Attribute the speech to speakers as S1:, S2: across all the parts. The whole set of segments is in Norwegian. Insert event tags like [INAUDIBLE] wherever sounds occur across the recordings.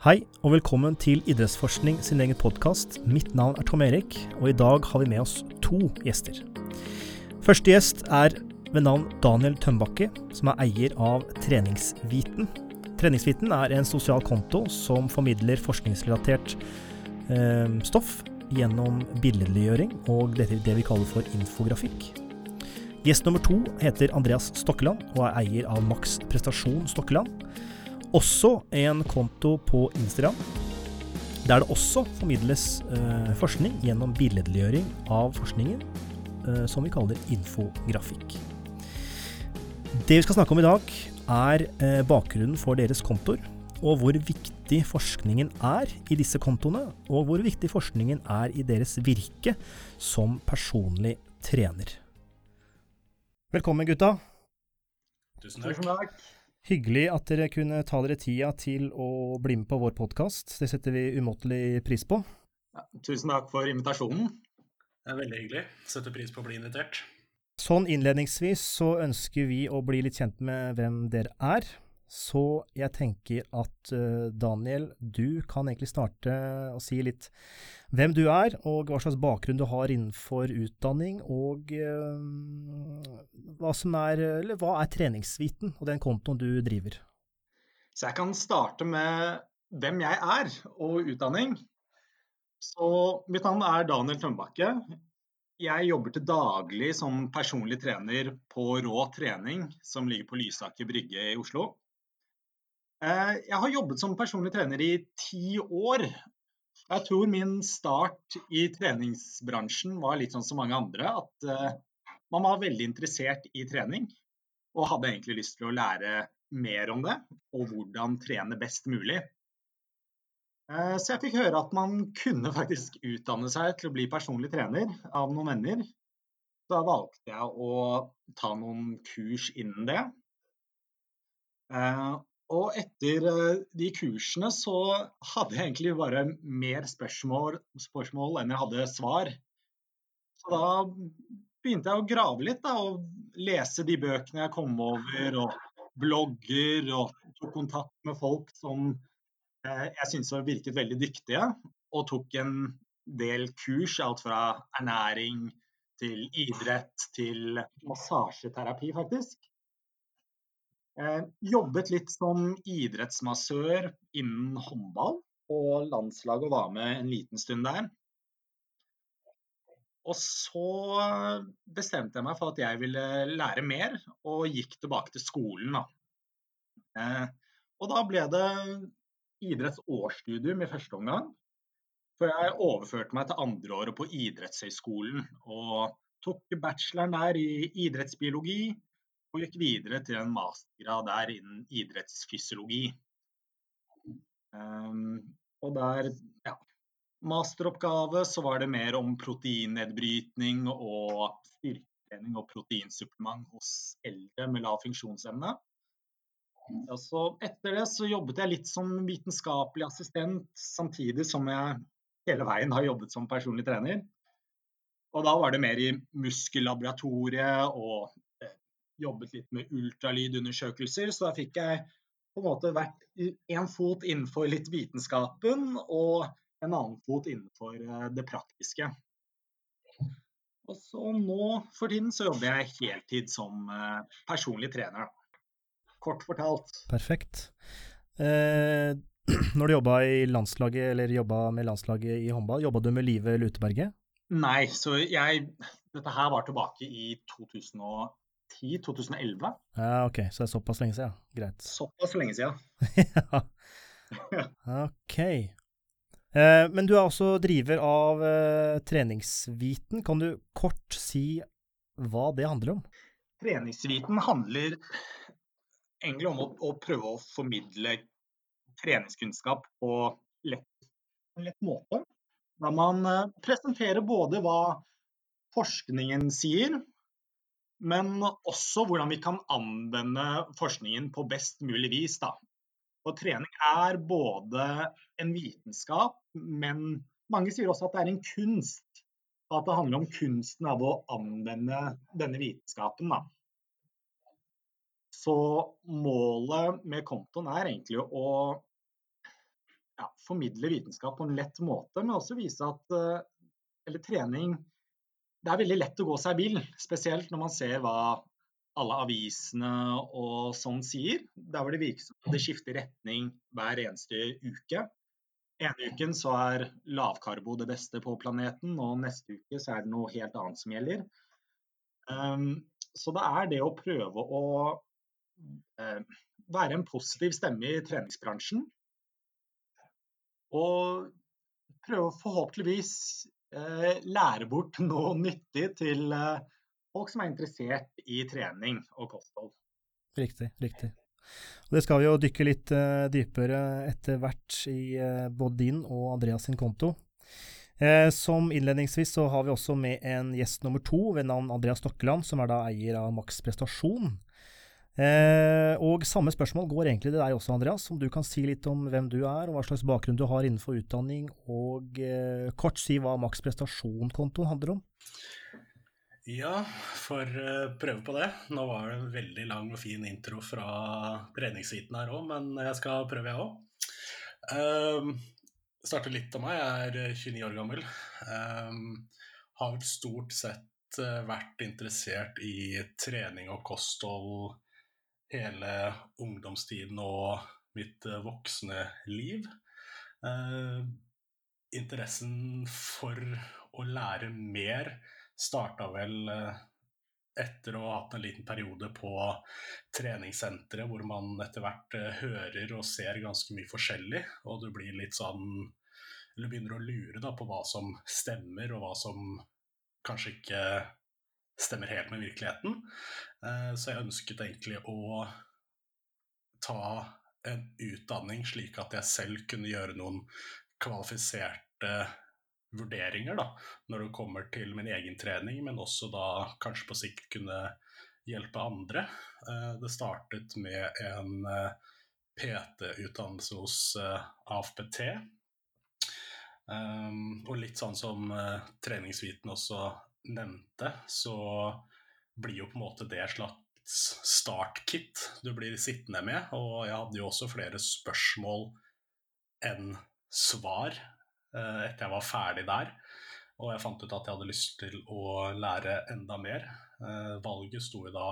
S1: Hei, og velkommen til Idrettsforskning sin egen podkast. Mitt navn er Tom Erik, og i dag har vi med oss to gjester. Første gjest er ved navn Daniel Tømbakke, som er eier av Treningsviten. Treningsviten er en sosial konto som formidler forskningsrelatert eh, stoff gjennom billedliggjøring og det, det vi kaller for infografikk. Gjest nummer to heter Andreas Stokkeland og er eier av Maks Prestasjon Stokkeland også en konto på Instagram, der det også formidles eh, forskning gjennom billedliggjøring av forskningen, eh, som vi kaller infografikk. Det vi skal snakke om i dag, er eh, bakgrunnen for deres kontoer, og hvor viktig forskningen er i disse kontoene, og hvor viktig forskningen er i deres virke som personlig trener. Velkommen, gutta.
S2: Tusen takk.
S3: Tusen takk.
S1: Hyggelig at dere kunne ta dere tida til å bli med på vår podkast. Det setter vi umåtelig pris på.
S3: Ja, tusen takk for invitasjonen.
S2: Det er veldig hyggelig. Setter pris på å bli invitert.
S1: Sånn innledningsvis så ønsker vi å bli litt kjent med hvem dere er. Så jeg tenker at uh, Daniel, du kan egentlig starte å si litt hvem du er, og hva slags bakgrunn du har innenfor utdanning, og uh, hva som er Eller hva er treningsviten og den kontoen du driver?
S3: Så jeg kan starte med hvem jeg er og utdanning. Så mitt navn er Daniel Tømbakke. Jeg jobber til daglig som personlig trener på Rå trening, som ligger på Lysaker brygge i Oslo. Eh, jeg har jobbet som personlig trener i ti år. Jeg tror min start i treningsbransjen var litt sånn som mange andre. At eh, man var veldig interessert i trening. Og hadde egentlig lyst til å lære mer om det, og hvordan trene best mulig. Eh, så jeg fikk høre at man kunne faktisk utdanne seg til å bli personlig trener av noen venner. Da valgte jeg å ta noen kurs innen det. Og etter eh, de kursene så hadde jeg egentlig bare mer spørsmål, spørsmål enn jeg hadde svar. Så da begynte jeg å grave litt da, og lese de bøkene jeg kom over, og blogger, og tok kontakt med folk som eh, jeg syntes virket veldig dyktige, og tok en del kurs, alt fra ernæring til idrett til massasjeterapi, faktisk. Eh, jobbet litt som idrettsmassør innen håndball, og landslaget var med en liten stund der. Og så bestemte jeg meg for at jeg ville lære mer, og gikk tilbake til skolen. Da. Eh, og da ble det idrettsårsstudium i første omgang. For jeg overførte meg til andreåret på idrettshøyskolen og tok bacheloren der i idrettsbiologi og gikk videre til en mastergrad der innen idrettsfysiologi. Um, og der, ja, masteroppgave så var det mer om proteinnedbrytning og styrketrening og proteinsupplement hos eldre med lav funksjonsevne. Og så etter det så jobbet jeg litt som vitenskapelig assistent, samtidig som jeg hele veien har jobbet som personlig trener. Og da var det mer i muskellaboratoriet og jobbet litt med ultralydundersøkelser, så da fikk jeg på en måte vært en fot innenfor litt vitenskapen og en annen fot innenfor eh, det praktiske. Og så nå for tiden så jobber jeg heltid som eh, personlig trener. Kort fortalt.
S1: Perfekt. Eh, [CLEARS THROAT] når du jobba i landslaget, eller jobba med landslaget i håndball, jobba du med Live Luteberget?
S3: Nei, så jeg Dette her var tilbake i 2010 2011.
S1: Ja, ok, så det er såpass lenge siden. Greit.
S3: Såpass lenge siden. [LAUGHS]
S1: ja. Ok. Eh, men du er også driver av eh, Treningsviten. Kan du kort si hva det handler om?
S3: Treningsviten handler egentlig om å, å prøve å formidle treningskunnskap på lett, lett måte. Der man eh, presenterer både hva forskningen sier, men også hvordan vi kan anvende forskningen på best mulig vis. Da. Og trening er både en vitenskap, men mange sier også at det er en kunst. At det handler om kunsten av å anvende denne vitenskapen. Da. Så målet med kontoen er egentlig å ja, formidle vitenskap på en lett måte, men også vise at uh, eller trening Det er veldig lett å gå seg vill, spesielt når man ser hva alle avisene og sånn sier. Der hvor det virker som det skifter retning hver eneste uke. Ene uken så er lavkarbo det beste på planeten, og neste uke så er det noe helt annet som gjelder. Um, så det er det å prøve å uh, være en positiv stemme i treningsbransjen. Og prøve forhåpentligvis lære bort [LAUGHS] noe nyttig til uh, folk som er interessert i trening og kosthold.
S1: Riktig, riktig. Og det skal vi jo dykke litt uh, dypere etter hvert i uh, både din og Andreas sin konto. Uh, som innledningsvis så har vi også med en gjest nummer to ved navn Andreas Stokkeland, som er da eier av Max Prestasjon. Eh, og samme spørsmål går egentlig til deg også, Andreas. Om du kan si litt om hvem du er, og hva slags bakgrunn du har innenfor utdanning, og eh, kort si hva Max Prestasjon-kontoen handler om.
S2: Ja, får å prøve på det. Nå var det en veldig lang og fin intro fra treningsheaten her òg, men jeg skal prøve, jeg òg. Uh, starter litt om meg. Jeg er 29 år gammel. Um, har stort sett vært interessert i trening og kosthold hele ungdomstiden og mitt uh, voksne liv. Eh, interessen for å lære mer starta vel etter å ha hatt en liten periode på treningssenteret hvor man etter hvert hører og ser ganske mye forskjellig, og du blir litt sånn Eller begynner å lure da på hva som stemmer, og hva som kanskje ikke stemmer helt med virkeligheten. Så jeg ønsket egentlig å ta en utdanning slik at jeg selv kunne gjøre noen kvalifiserte vurderinger da, når det kommer til min egen trening, men også da kanskje på sikt kunne hjelpe andre. Eh, det startet med en eh, PT-utdannelse hos eh, AFPT. Og litt sånn som treningsviten også nevnte, så blir jo på en måte det et slags startkit du blir sittende med. Og jeg hadde jo også flere spørsmål enn svar Eh, etter jeg var ferdig der. Og jeg fant ut at jeg hadde lyst til å lære enda mer. Eh, valget sto jo da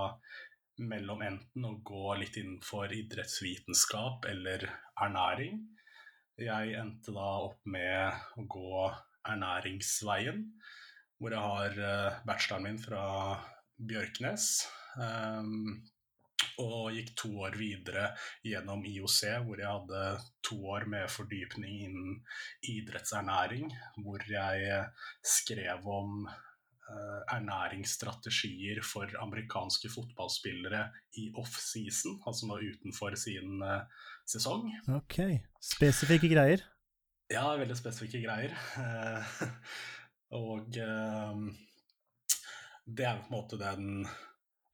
S2: mellom enten å gå litt innenfor idrettsvitenskap eller ernæring. Jeg endte da opp med å gå ernæringsveien, hvor jeg har eh, bacheloren min fra Bjørknes. Og gikk to år videre gjennom IOC, hvor jeg hadde to år med fordypning innen idrettsernæring. Hvor jeg skrev om uh, ernæringsstrategier for amerikanske fotballspillere i off-season, altså nå utenfor sin uh, sesong.
S1: Ok. Spesifikke greier?
S2: Ja, veldig spesifikke greier. Uh, [LAUGHS] og det er på en måte den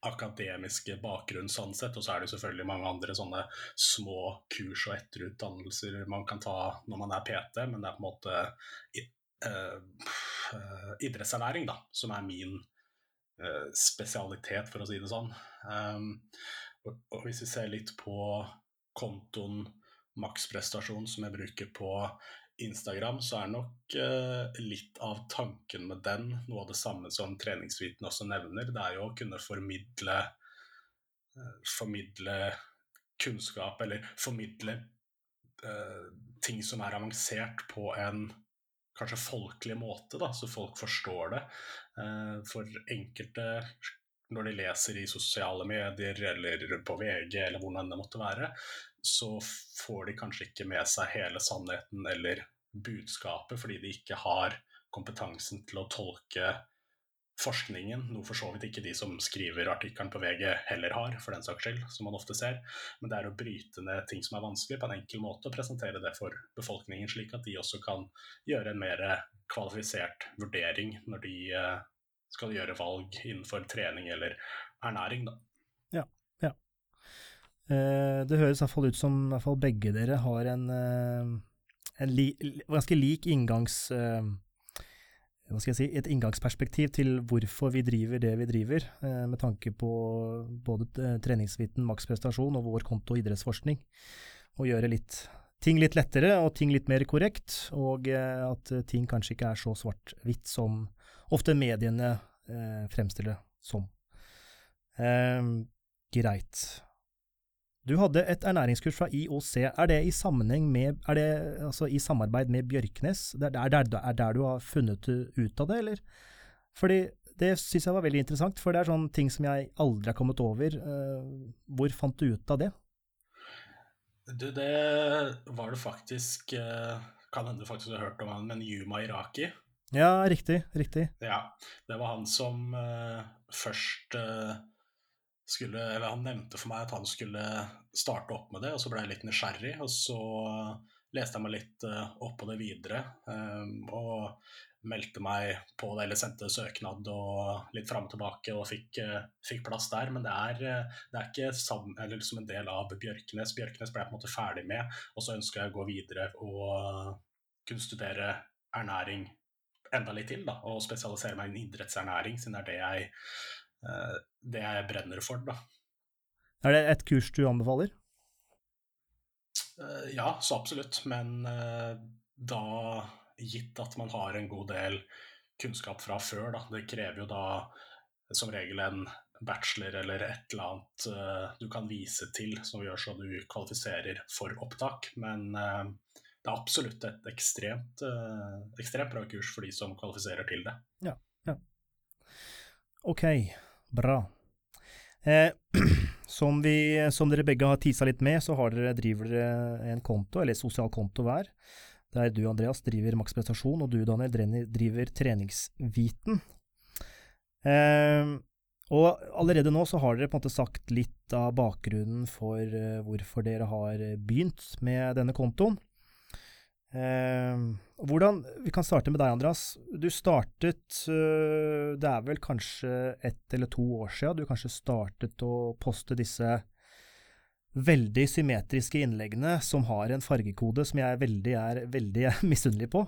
S2: akademiske bakgrunn sånn sett, og så er det selvfølgelig mange andre sånne små kurs og etterutdannelser man kan ta når man er PT, men det er på en måte uh, idrettsernæring da, som er min uh, spesialitet, for å si det sånn. Um, og hvis vi ser litt på kontoen maksprestasjon som jeg bruker på Instagram, så er nok eh, litt av tanken med den noe av det samme som treningsviten også nevner. Det er jo å kunne formidle, eh, formidle kunnskap, eller formidle eh, ting som er avansert på en kanskje folkelig måte, da, så folk forstår det. for enkelte når de leser i sosiale medier eller på VG eller hvordan det måtte være, så får de kanskje ikke med seg hele sannheten eller budskapet fordi de ikke har kompetansen til å tolke forskningen, noe for så vidt ikke de som skriver artikkelen på VG heller har, for den saks skyld, som man ofte ser. Men det er å bryte ned ting som er vanskelig, på en enkel måte, og presentere det for befolkningen, slik at de også kan gjøre en mer kvalifisert vurdering når de eh, skal gjøre valg innenfor trening eller ernæring. Da.
S1: Eh, det høres i hvert fall ut som hvert fall begge dere har en, eh, en li, ganske lik inngangs... Hva skal jeg si, et inngangsperspektiv til hvorfor vi driver det vi driver, med tanke på både treningsviten, maksprestasjon og vår konto idrettsforskning, og gjøre litt ting litt lettere og ting litt mer korrekt, og eh, at ting kanskje ikke er så svart-hvitt som ofte mediene eh, fremstiller det som. Eh, greit. Du hadde et ernæringskurs fra IOC. Er det i med Er det altså i samarbeid med Bjørknes? Det er der, er der du har funnet ut av det, eller? Fordi det syns jeg var veldig interessant, for det er sånne ting som jeg aldri har kommet over. Uh, hvor fant du ut av det?
S2: Du, det var det faktisk uh, Kan hende du faktisk har hørt om han, men Yuma Iraki.
S1: Ja, riktig. Riktig.
S2: Ja. Det var han som uh, først skulle Eller han nevnte for meg at han skulle starte opp med det, og så ble jeg litt nysgjerrig. Og så leste jeg meg litt opp på det videre. Um, og meldte meg på det, eller sendte søknad og litt fram og tilbake og fikk, fikk, plass der. Men det er, det er ikke sammen, eller som en del av Bjørknes. Bjørknes ble jeg på en måte ferdig med, og så ønsker jeg å gå videre og kunne studere ernæring enda litt til. Da, og spesialisere meg innen idrettsernæring, siden det er det jeg, det jeg brenner for. Da.
S1: Er det et kurs du anbefaler?
S2: ja, så absolutt. Men da gitt at man har en god del kunnskap fra før. Da. Det krever jo da som regel en bachelor eller et eller annet du kan vise til som gjør så du kvalifiserer for opptak. Men det er absolutt et ekstremt, ekstremt bra kurs for de som kvalifiserer til det.
S1: Ja, ja. Ok, bra. Eh, [CLEARS THROAT] som, vi, som, dere begge har tisa litt med, så dere, driver dere en konto, eller sosial konto hver der du, Andreas, driver maksprestasjon, og du, Daniel, driver treningsviten. Eh, og allerede nå så har dere på en måte sagt litt av bakgrunnen for uh, hvorfor dere har begynt med denne kontoen. Eh, hvordan, Vi kan starte med deg, Andreas. Du startet uh, Det er vel kanskje ett eller to år siden du kanskje startet å poste disse veldig symmetriske innleggene som har en fargekode som jeg er veldig [LAUGHS] misunnelig på.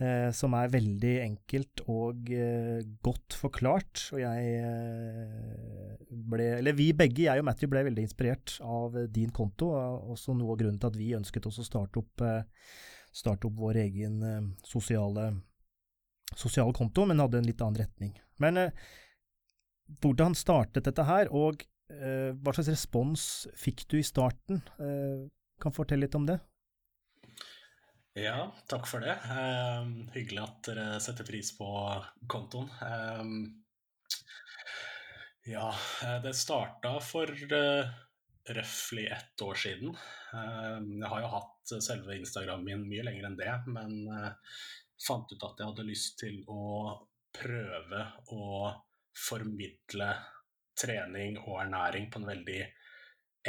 S1: Eh, som er veldig enkelt og eh, godt forklart. Og jeg eh, ble Eller vi begge, jeg og Matthew, ble veldig inspirert av din konto. Og også noe av grunnen til at vi ønsket oss å starte opp, eh, starte opp vår egen eh, sosiale, sosiale konto, men hadde en litt annen retning. Men eh, hvordan startet dette her? Og Eh, hva slags respons fikk du i starten? Kan fortelle litt om det?
S2: Ja, takk for det. Um, hyggelig at dere setter pris på kontoen. Um, ja, det starta for uh, røftlig ett år siden. Um, jeg har jo hatt selve Instagramen min mye lenger enn det, men uh, fant ut at jeg hadde lyst til å prøve å formidle trening og ernæring på en veldig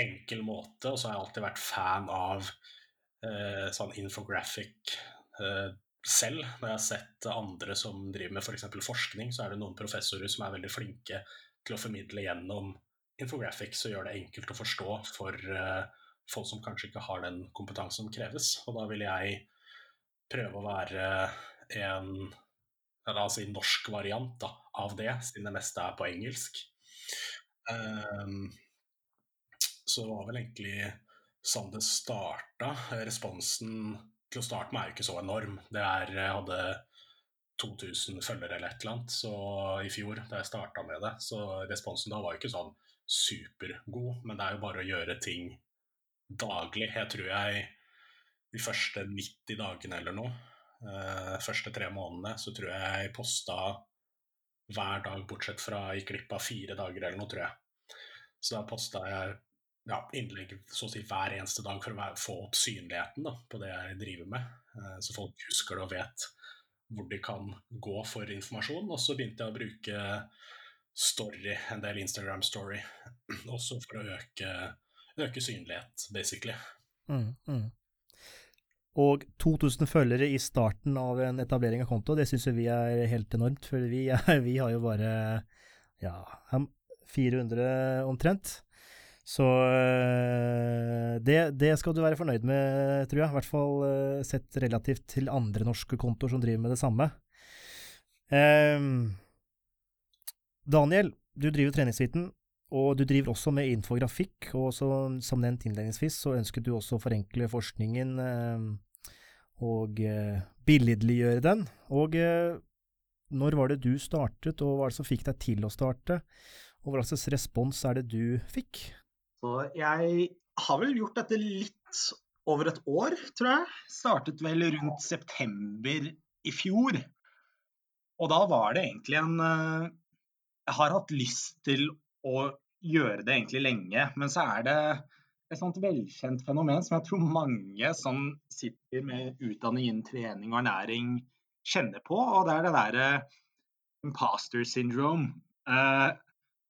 S2: enkel måte. Og så har jeg alltid vært fan av eh, sånn infographic eh, selv. Når jeg har sett andre som driver med f.eks. For forskning, så er det noen professorer som er veldig flinke til å formidle gjennom infographics og gjør det enkelt å forstå for uh, folk som kanskje ikke har den kompetansen som kreves. Og da vil jeg prøve å være en la oss si norsk variant da, av det, siden det meste er på engelsk. Um, så det var vel egentlig sånn det starta. Responsen til å starte med er jo ikke så enorm. Det er, jeg hadde 2000 følgere eller et eller annet så i fjor da jeg starta med det. Så responsen da var jo ikke sånn supergod, men det er jo bare å gjøre ting daglig. Jeg tror jeg de første 90 dagene eller noe, eh, første tre månedene, så tror jeg jeg posta hver dag, bortsett fra jeg gikk glipp av fire dager eller noe, tror jeg. Så da posta jeg ja, innlegg så å si hver eneste dag for å få opp synligheten da, på det jeg driver med. Eh, så folk husker det og vet hvor de kan gå for informasjon. Og så begynte jeg å bruke story, en del Instagram story, [CLEARS THROAT] også for å øke, øke synlighet, basically.
S1: Mm, mm. Og 2000 følgere i starten av en etablering av konto, det syns vi er helt enormt. For vi, [LAUGHS] vi, har jo bare ja, 400 omtrent. Så eh, det, det, skal du være fornøyd med, tror jeg. I hvert fall eh, sett relativt til andre norske kontoer som driver med det samme. Um, Daniel, du driver treningsviten, og du driver også med infografikk, og så, som nevnt innledningsvis, så ønsket du også å forenkle forskningen eh, og eh, billedliggjøre den. Og eh, når var det du startet, og hva er det som fikk deg til å starte? Og hva slags respons er det du fikk?
S3: Så jeg har vel gjort dette litt over et år, tror jeg. Startet vel rundt september i fjor. Og da var det egentlig en Jeg har hatt lyst til å gjøre det egentlig lenge, men så er det et sånt velkjent fenomen som jeg tror mange som sitter med utdanning innen trening og ernæring kjenner på, og det er det derre imposter syndrome. Uh,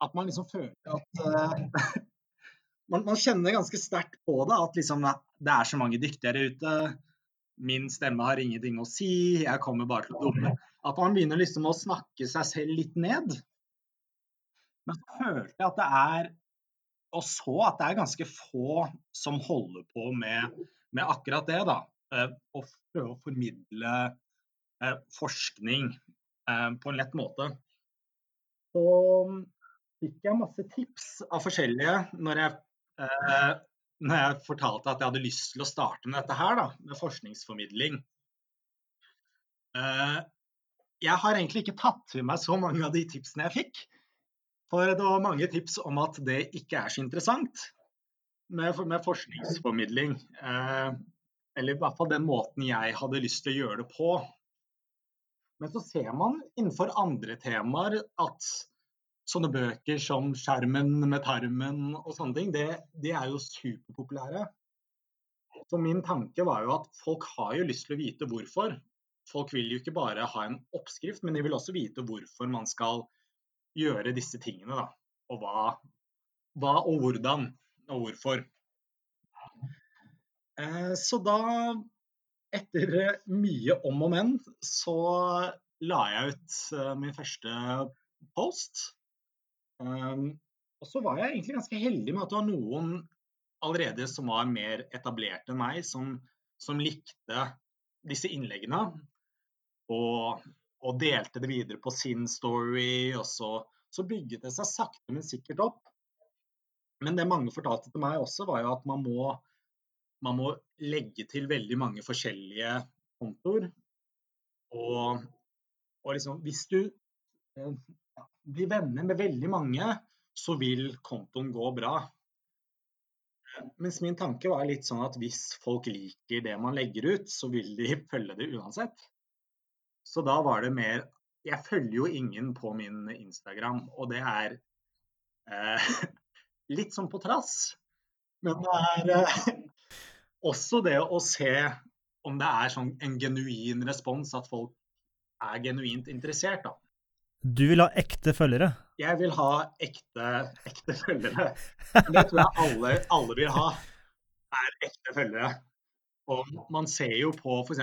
S3: at man liksom føler at uh, [LAUGHS] man, man, kjenner ganske sterkt på det, at liksom, det er så mange dyktigere ute. Min stemme har ingenting å si, jeg kommer bare til å dumme. At man begynner liksom å snakke seg selv litt ned. Men så følte jeg at det er Og så at det er ganske få som holder på med, med akkurat det, da. Eh, å prøve å formidle eh, forskning eh, på en lett måte. Så fikk jeg masse tips av forskjellige når jeg når jeg fortalte at jeg hadde lyst til å starte med dette her, da, med forskningsformidling. Jeg har egentlig ikke tatt til meg så mange av de tipsene jeg fikk. For det var mange tips om at det ikke er så interessant med, med forskningsformidling. Eh, eller i hvert fall den måten jeg hadde lyst til å gjøre det på. Men så ser man innenfor andre temaer at sånne bøker som 'Skjermen med tarmen' og sånne ting, det, det, er jo superpopulære. Så min tanke var jo at folk har jo lyst til å vite hvorfor. Folk vil jo ikke bare ha en oppskrift, men de vil også vite hvorfor man skal gjøre disse tingene. Da. Og hva, hva og hvordan og hvorfor. Eh, så da, etter mye om og men, så la jeg ut eh, min første post Um, og så var jeg egentlig ganske heldig med at det var noen allerede som var mer etablert enn meg, som, som likte disse innleggene. Og, og, delte det videre på sin story. Og så, så bygget det seg sakte, men sikkert opp. Men det mange fortalte til meg også, var jo at man må, man må legge til veldig mange forskjellige kontoer. Og, og liksom, hvis du eh, blir venner med veldig mange, så vil kontoen gå bra. Mens min tanke var litt sånn at hvis folk liker det man legger ut, så vil de [LAUGHS] følge det uansett. Så da var det mer Jeg følger jo ingen på min Instagram, og det er eh, [LAUGHS] litt sånn på trass. Men det er eh, [LAUGHS] også det å se om det er sånn en genuin respons, at folk er genuint interessert. da.
S1: Du vil ha ekte følgere?
S3: Jeg vil ha ekte, ekte følgere. Det tror jeg alle, alle, vil ha, er ekte følgere. Og man ser jo på f.eks.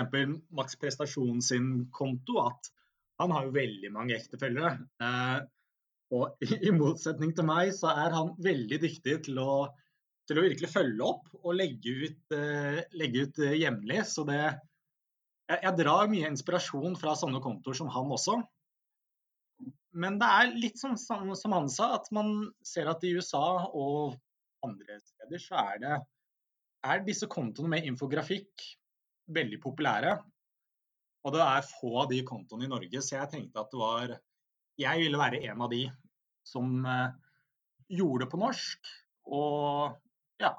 S3: Max Prestasjon sin konto at han har jo veldig mange ektefølgere. Eh, og i motsetning til meg, så er han veldig dyktig til å, til å virkelig følge opp og legge ut, eh, ut eh, jevnlig. Så det jeg, jeg drar mye inspirasjon fra sånne kontoer som han også. Men det er litt som, som, han sa, at man ser at i USA og andre steder så er det er disse kontoene med infografikk veldig populære. Og det er få av de kontoene i Norge, så jeg tenkte at det var Jeg ville være en av de som eh, gjorde det på norsk. Og ja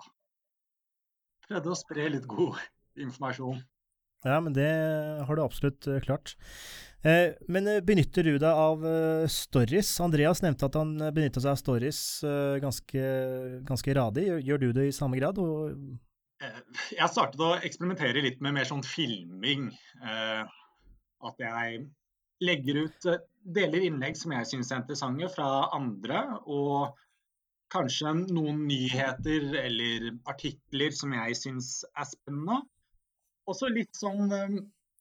S3: Prøvde å spre litt god informasjon.
S1: Ja, men det har du absolutt uh, klart. Eh, men benytter du deg av stories? Andreas nevnte at han benytta seg av stories ganske, ganske radig. Gjør, gjør, du det i samme grad? Og...
S3: Jeg startet å eksperimentere litt med mer sånn filming. at jeg legger ut deler innlegg som jeg syns er interessante fra andre, og kanskje noen nyheter eller artikler som jeg syns er spennende også litt sånn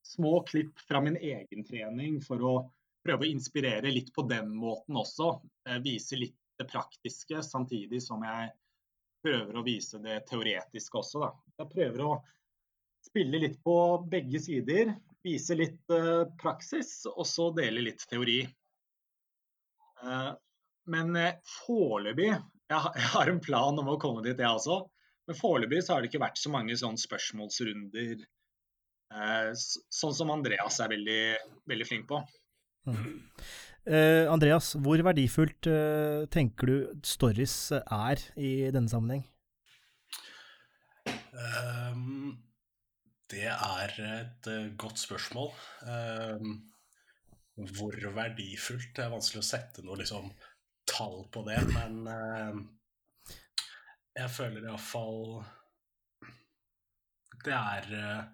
S3: små klipp fra min egen trening for å prøve å inspirere litt på den måten også. Eh, vise litt det praktiske, samtidig som jeg prøver å vise det teoretiske også. Da. Jeg prøver å spille litt på begge sider. Vise litt uh, praksis, og så dele litt teori. Uh, Men uh, foreløpig jeg, [LAUGHS] jeg har en plan om å komme dit, jeg også. Men foreløpig så har det ikke vært så mange sånne spørsmålsrunder Uh, sånn som Andreas er veldig, veldig flink på.
S1: Eh, Andreas, hvor verdifullt uh, tenker du stories er i denne sammenheng?
S2: Um, det er et uh, godt spørsmål. Um, hvor verdifullt? Det er vanskelig å sette noe liksom, tall på det, men jeg føler iallfall Det er eh,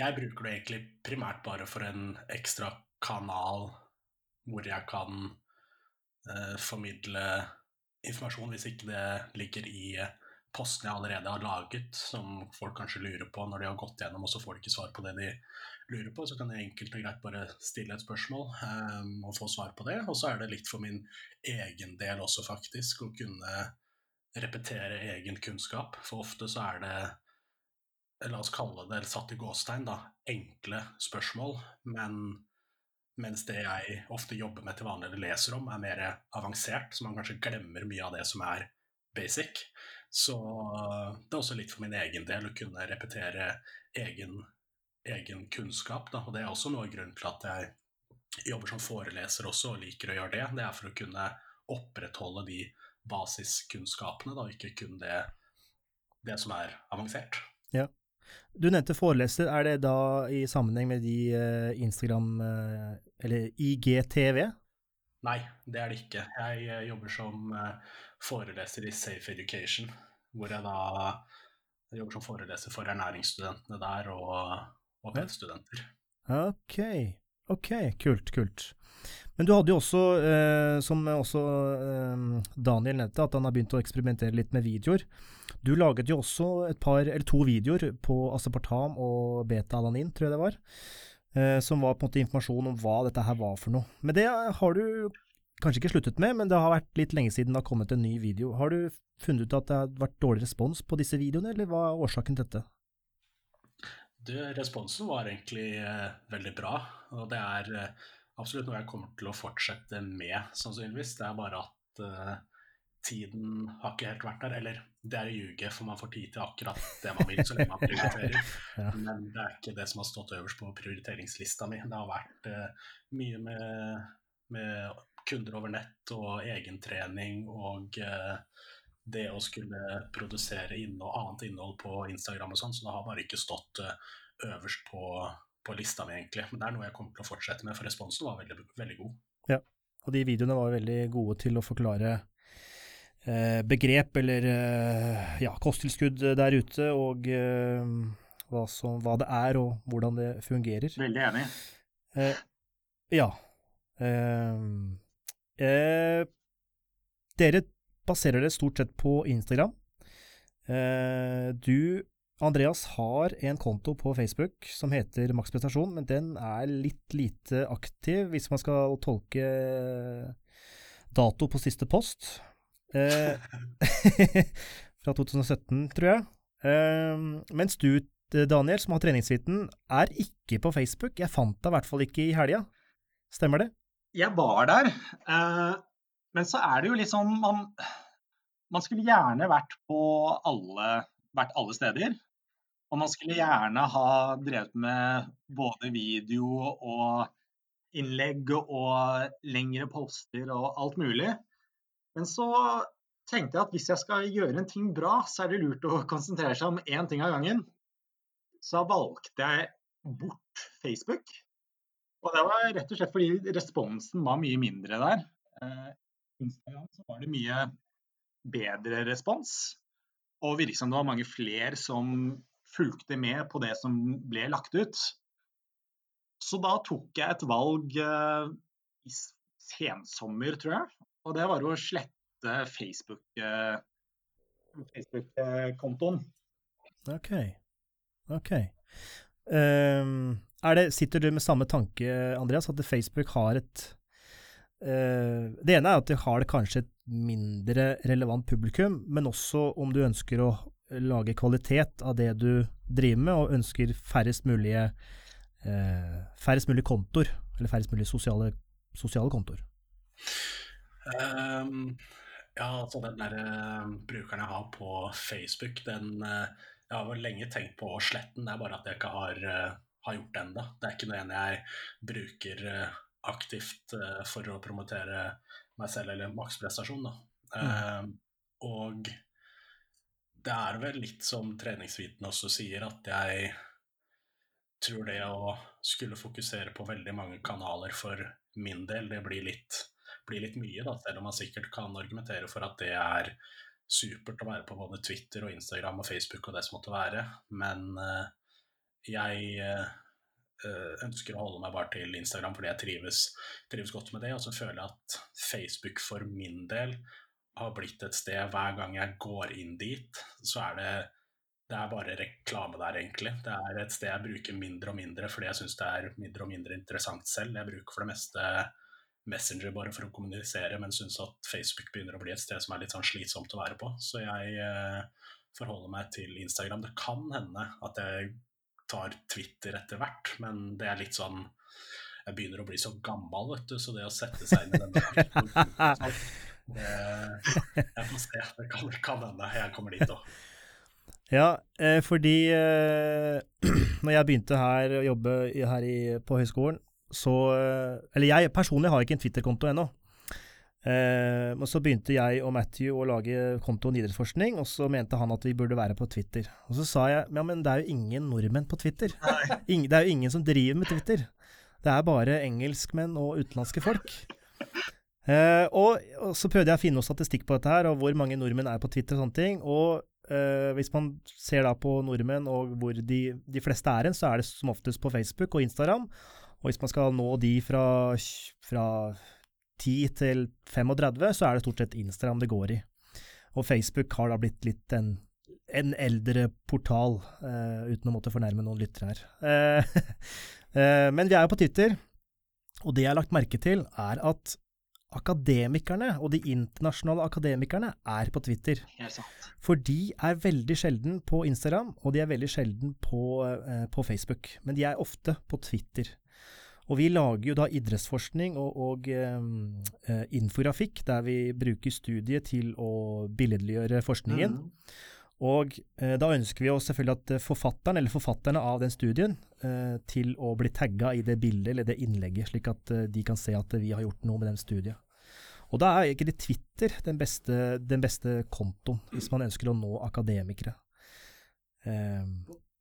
S2: Jeg bruker det egentlig primært bare for en ekstra kanal hvor jeg kan eh, formidle informasjon hvis ikke det ligger i postene jeg allerede har laget, som folk kanskje lurer på når de har gått gjennom, og så får de ikke svar på det de lurer på. Så kan jeg enkelt og greit bare stille et spørsmål um, og få svar på det. Og så er det litt for min egen del også, faktisk, å kunne repetere egen kunnskap. For ofte så er det La oss kalle det satt i gåstegn, da, enkle spørsmål, men mens det jeg ofte jobber med til vanlig eller leser om, er mer avansert, så man kanskje glemmer mye av det som er basic. Så det er også litt for min egen del å kunne repetere egen, egen kunnskap. Da. Og det er også noe grunnen til at jeg jobber som foreleser også, og liker å gjøre det. Det er for å kunne opprettholde de basiskunnskapene, da, ikke kun det, det som er avansert.
S1: Ja. Du nevnte foreleser. Er det da i sammenheng med de eh, Instagram eh, Eller IGTV?
S2: Nei, det er det ikke. Jeg eh, jobber som foreleser i Safe Education, hvor jeg da jobber som foreleser for ernæringsstudentene der og, og pedstudenter.
S1: Ok, ok, kult, kult. Men du hadde jo også, eh, som også eh, Daniel nevnte, at han har begynt å eksperimentere litt med videoer. Du laget jo også et par, eller to videoer på aspartam og beta-alanin, tror jeg det var, eh, som var på en måte informasjon om hva dette her var for noe. Men det har du kanskje ikke sluttet med, men det har vært litt lenge siden det har kommet en ny video. Har du funnet ut at det har vært dårlig respons på disse videoene, eller hva er årsaken til dette?
S2: Du, responsen var egentlig eh, veldig bra, og det er eh, absolutt noe jeg kommer til å fortsette med, sannsynligvis. Det er bare at eh, tiden har ikke helt vært der. Eller det er å ljuge, for man får tid til akkurat det man vil, så lenge man prioriterer. [LAUGHS]
S1: Ja.
S2: Men det er ikke det som har stått øverst på prioriteringslista mi. Det har vært uh, mye med, med kunder over nett og egentrening og uh, det å skulle produsere innhold, annet innhold på Instagram og sånn, så det har bare ikke stått uh, øverst på, på lista mi, egentlig. Men det er noe jeg kommer til å fortsette med, for responsen var veldig, veldig god.
S1: Og de videoene var veldig gode til å forklare begrep eller eh, ja, kosttilskudd der ute, og eh, hva, som, hva det er og hvordan det fungerer.
S3: Veldig enig.
S1: Eh, ja. Eh, eh, dere baserer det stort sett på Instagram. Eh, du, Andreas, har en konto på Facebook som heter Maks prestasjon, men den er litt lite aktiv, hvis man skal tolke dato på siste post. Eh, [LAUGHS] fra 2017, tror jeg. Eh, mens du, Daniel, som har treningssuiten, er ikke på Facebook. Jeg fant deg i hvert fall ikke i helga. Stemmer det?
S3: Jeg var der, eh, men så er det jo sånn man, man skulle gjerne vært på alle, vært alle steder. Og man skulle gjerne ha drevet med både video og innlegg og lengre poster og alt mulig. Men så tenkte jeg at hvis jeg skal gjøre en ting bra, så er det lurt å [LAUGHS] konsentrere seg om én ting av gangen. Så valgte jeg bort Facebook. Og det var rett og slett fordi responsen var mye mindre der. Eh, Instagram så var det mye bedre respons. Og virket som det var mange flere som fulgte med på det som ble lagt ut. Så da tok jeg et valg eh, i sensommer, tror jeg. Og det var å slette Facebook-kontoen. Facebook-kontoen.
S1: Ok. Ok. Um, det, sitter du med samme tanke, Andreas, at Facebook har et uh, Det ene er at de har det kanskje et mindre relevant publikum, men også om du ønsker å lage kvalitet av det du driver med, og ønsker færrest mulig eh, færrest mulig kontor, eller færrest mulig sosiale, sosiale kontoer.
S2: Um, ja, altså den der uh, brukeren jeg har på Facebook, den uh, Jeg har vel lenge tenkt på å slette den, det er bare at jeg ikke har, uh, har gjort det ennå. Det er ikke noe jeg bruker aktivt for å promotere meg selv eller maksprestasjon. Mm. og det er vel litt som treningsviten også sier, at jeg tror det å skulle fokusere på veldig mange kanaler for min del, det blir litt, blir litt mye, da, selv om man sikkert kan argumentere for at det er supert å være på både Twitter og Instagram og Facebook og det som måtte være, men uh, jeg uh, ønsker å holde meg bare til Instagram fordi jeg trives, trives godt med det, og så føler jeg at Facebook for min del har blitt et sted hver gang jeg går inn dit, så er det det er bare reklame der, egentlig. Det er et sted jeg bruker mindre og mindre fordi jeg syns det er mindre og mindre interessant selv. Jeg bruker for det meste Messenger bare for å kommunisere, men syns at Facebook begynner å bli et sted som er litt sånn slitsomt å være på. Så jeg eh, forholder meg til Instagram. Det kan hende at jeg tar Twitter etter hvert, men det er litt sånn Jeg begynner å bli så gammel, vet du, så det å sette seg inn i den [LAUGHS] Jeg får se. Det kan, kan hende jeg kommer dit òg.
S1: Ja, eh, fordi eh, [CLEARS THROAT] når jeg begynte her å jobbe her i, på høyskolen, så eh, Eller jeg personlig har ikke en Twitter-konto ennå. Eh, men så begynte jeg og Matthew å lage kontoen Idrettsforskning, og så mente han at vi burde være på Twitter. Og så sa jeg ja, men det er jo ingen nordmenn på Twitter. Ingen, det er jo ingen som driver med Twitter. Det er bare engelskmenn og utenlandske folk. Eh, og, og, så prøvde jeg å finne noe statistikk på dette her, og hvor mange nordmenn er på Twitter og sånne ting. Og eh, hvis man ser da på nordmenn og hvor de, de fleste er hen, så er det som oftest på Facebook og Instagram. Og hvis man skal nå de fra, fra 10 til 35, så er det stort sett Instagram det går i. Og Facebook har da blitt litt en, en eldre portal, uh, uten å måtte fornærme noen lyttere her. [LAUGHS] men vi er jo på Twitter, og det jeg har lagt merke til, er at akademikerne og de internasjonale akademikerne er på Twitter. For de er veldig sjelden på Instagram, og de er veldig sjelden på, på, Facebook. Men de er ofte på Twitter. Og vi lager jo da idrettsforskning og, og eh, infografikk, der vi bruker studiet til å billedliggjøre forskningen. Mm. Og eh, da ønsker vi oss selvfølgelig at forfatteren, eller forfatterne av den studien, eh, til å bli tagga i det bildet eller det innlegget, slik at eh, de kan se at vi har gjort noe med den studien. Og da er egentlig Twitter den beste, den beste kontoen, hvis man ønsker å nå akademikere. Eh,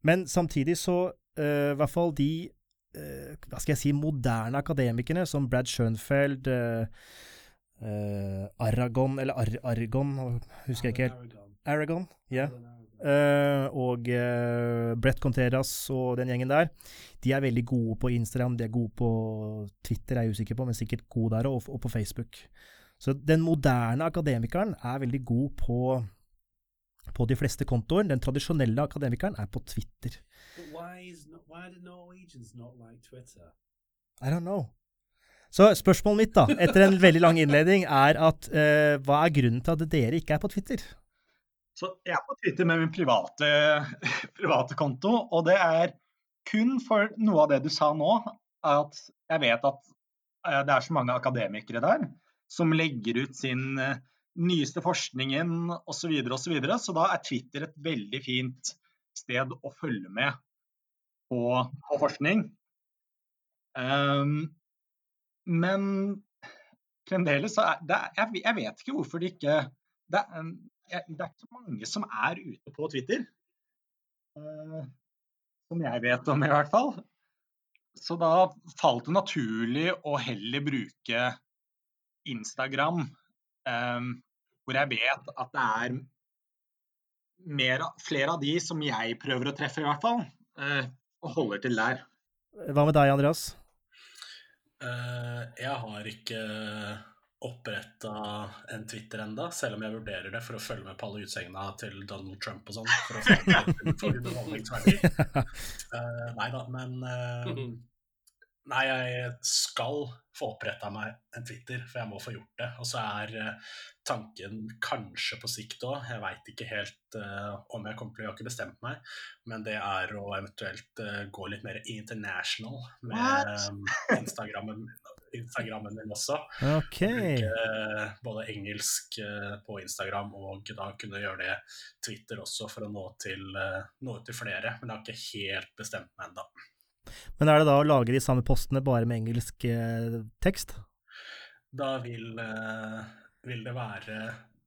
S1: men samtidig så, eh, i hvert fall de eh, hva skal jeg si, moderne akademikerne, som Brad Schoenfeld, eh, eh, Aragon, eller Ar Argon, husker jeg ikke helt. Aragon, ja. Yeah. Uh, og uh, Brett Conteras og den gjengen der, de er veldig gode på Instagram, de er gode på Twitter, er jeg usikker på, men sikkert gode der, og, og på Facebook. Så den moderne akademikeren er veldig god på, på de fleste kontoer. Den tradisjonelle akademikeren er på Twitter. I don't know. Så spørsmålet mitt, da, etter en veldig lang innledning, er at uh, hva er grunnen til at dere ikke er på Twitter?
S3: Så jeg er på Twitter med min private, [LAUGHS] private konto, og det er kun for noe av det du sa nå, at jeg vet at uh, det er så mange akademikere der som legger ut sin uh, nyeste forskningen osv. Så, videre, og så, videre. så da er Twitter et veldig fint sted å følge med på, på forskning. Um, men fremdeles så er det jeg, jeg, vet ikke hvorfor det ikke det det er, ikke så mange som er ute på Twitter. Uh, som jeg vet om, i hvert fall. Så da falt det naturlig å heller bruke Instagram, um, hvor jeg vet at det er mer, flere av de som jeg prøver å treffe, i hvert fall, uh, og holder til der.
S1: Hva med deg, Andreas?
S2: Uh, jeg har ikke oppretta en Twitter enda, selv om jeg vurderer det for å følge med på alle utsegnene til Donald Trump og sånn. For å få [LAUGHS] uh, [LAUGHS] nei da, men uh, Nei, jeg skal få oppretta meg en Twitter, for jeg må få gjort det. Og så er uh, tanken kanskje på sikt òg, jeg veit ikke helt uh, om jeg kommer til å Jeg har ikke bestemt meg, men det er å eventuelt uh, gå litt mer international med um, Instagrammen. Instagrammen min også.
S1: Ok.
S2: Bruke både engelsk uh, på Instagram og da kunne gjøre det Twitter også for å nå til, eh, nå til flere. Men jeg har ikke helt bestemt meg ennå.
S1: Men er det da å lage de samme postene bare med engelsk eh, tekst?
S2: Da vil, eh, vil det være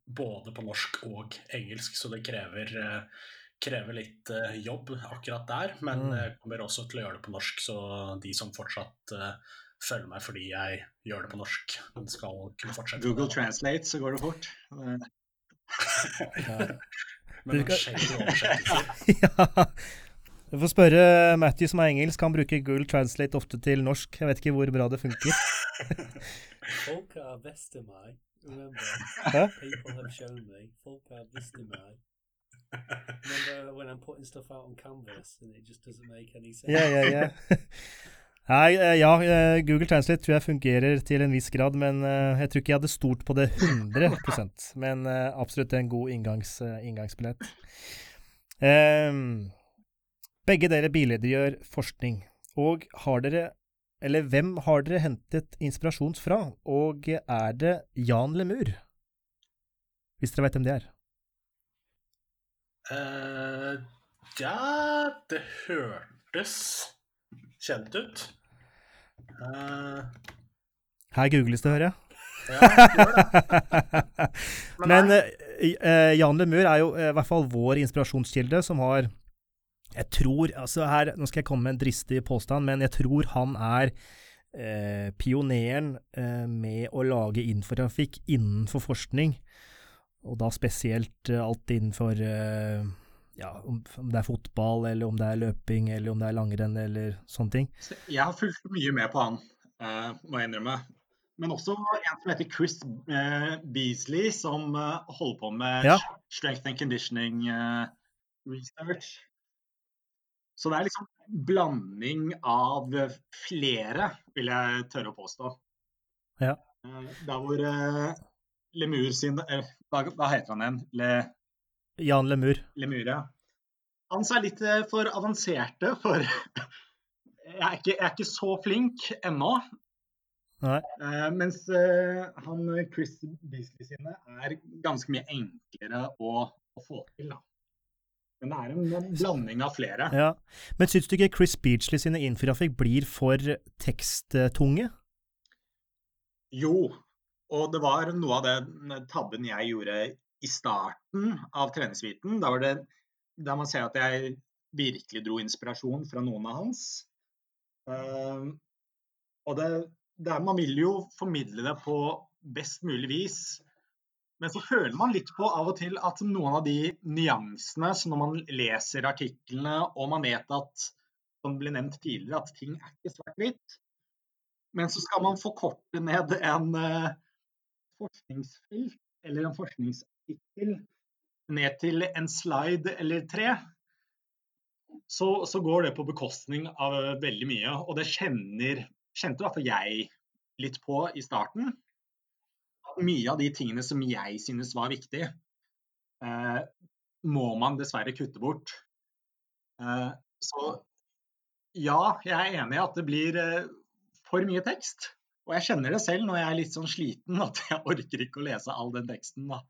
S2: både på norsk og engelsk, så det krever, eh, krever litt jobb akkurat der. Men
S1: Mm.
S2: jeg kommer også til å gjøre det på norsk, så de som fortsatt følger meg fordi jeg gjør det på norsk, skal kunne fortsette.
S3: Google. Translate, så går det fort. [LAUGHS]
S2: Men noen
S1: skjer
S2: jo oversettelser. [LAUGHS]
S1: Du får spørre Matthew som er engelsk, han bruker Google Translate ofte til norsk. Jeg vet ikke hvor bra det funker.
S4: Folk er Remember,
S1: Huh?
S4: people have shown me. Folka Vestermai. Remember when I'm putting stuff out on Canvas and it just doesn't make any sense?
S1: Ja. [LAUGHS] Nei, eh, ja, eh, Google Translate tror jeg fungerer til en viss grad, men eh, jeg tror ikke jeg hadde stort på det 100% Men absolutt en god inngangs, inngangsbillett. Ehm, begge dere billedgjør forskning, og har dere Eller hvem har dere hentet inspirasjon fra, og er det Jan Lemur? Hvis dere vet hvem det er.
S2: Eh, ja, det hørtes kjent ut. Uh,
S1: Her googles det, hører jeg.
S2: ja, gjør. [LAUGHS]
S1: Men eh, eh, Jan Lemur er jo i hvert fall vår inspirasjonskilde, som har Jeg tror altså her, Nå skal jeg komme med en dristig påstand, men jeg tror han er eh, pioneren eh, med å lage infotrafikk innenfor forskning. Og da spesielt eh, alt innenfor eh, ja, om, om det er fotball, eller om det er løping, eller om det er langrenn, eller sånne ting.
S3: Jeg har fulgt mye med på han, eh, må jeg innrømme. Men også en som heter Chris eh, Beasley, som holder på med
S1: Ja.
S3: strength and conditioning research. Så det er liksom blanding av flere, vil jeg tørre å påstå.
S1: Ja.
S3: Eh, Der hvor eh, Lemur sin eh, hva, heter han igjen? Le,
S1: Jan Lemur.
S3: Lemur, ja. Hans er litt for avanserte for [LAUGHS] jeg er, ikke, jeg er ikke så flink ennå.
S1: Nei.
S3: Mens han Chris Beasley sine er ganske mye enklere å, å få til. Da. Men det er en, blanding av flere.
S1: Ja. Men syns du ikke Chris Beachley sine infografikk blir for teksttunge?
S3: Jo, og det var noe av den tabben jeg gjorde i starten av treningsviten. Da var det der man ser at jeg virkelig dro inspirasjon fra noen av hans. Uh, og det, det man vil jo formidle det på best mulig vis. Men så føler man litt på av og til at noen av de nyansene som når man leser artiklene, og man vet at, som ble nevnt tidligere, at ting er ikke svart-hvitt. Men så skal man forkorte ned en uh, forskningsfelt eller en forskningsartikkel ned til en slide eller tre. Så, så går det på bekostning av eh, veldig mye. Og det kjenner, kjente i hvert fall jeg litt på i starten. Mye av de tingene som jeg synes var viktig, eh, må man dessverre kutte bort. Eh, så ja, jeg er enig i at det blir eh, for mye tekst. Og jeg kjenner det selv når jeg er litt sånn sliten, at jeg orker ikke å lese all den teksten da,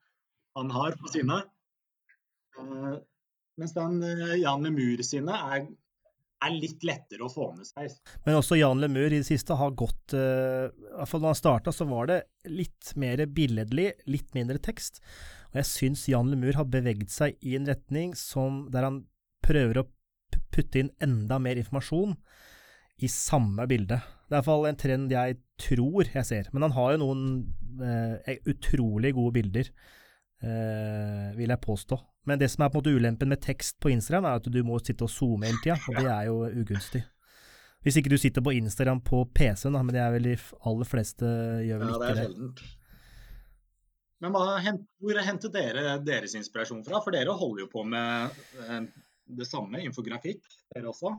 S3: han har på sine. Eh, mens den eh, Jan Lemur sine er, er litt lettere å få med seg.
S1: Men også Jan Lemur i det siste har gått uh, I hvert fall da han starta, så var det litt mer billedlig, litt mindre tekst. Og jeg syns Jan Lemur har beveget seg i en retning som, der han prøver å putte inn enda mer informasjon i samme bilde. Det er i hvert fall en trend jeg tror jeg ser. Men han har jo noen uh, utrolig gode bilder, vil jeg påstå. Men det som er på en måte ulempen med tekst på Instagram, er at du må sitte og zoome hele tida, og det er jo ugunstig. Hvis ikke du sitter på Instagram på PC-en, men det er vel de aller fleste gjør vel
S3: Ja, det
S1: ikke
S3: er
S1: det.
S3: sjeldent. Men hva, hvor hentet dere deres inspirasjon fra? For dere holder jo på med eh, det samme, infografikk, dere også.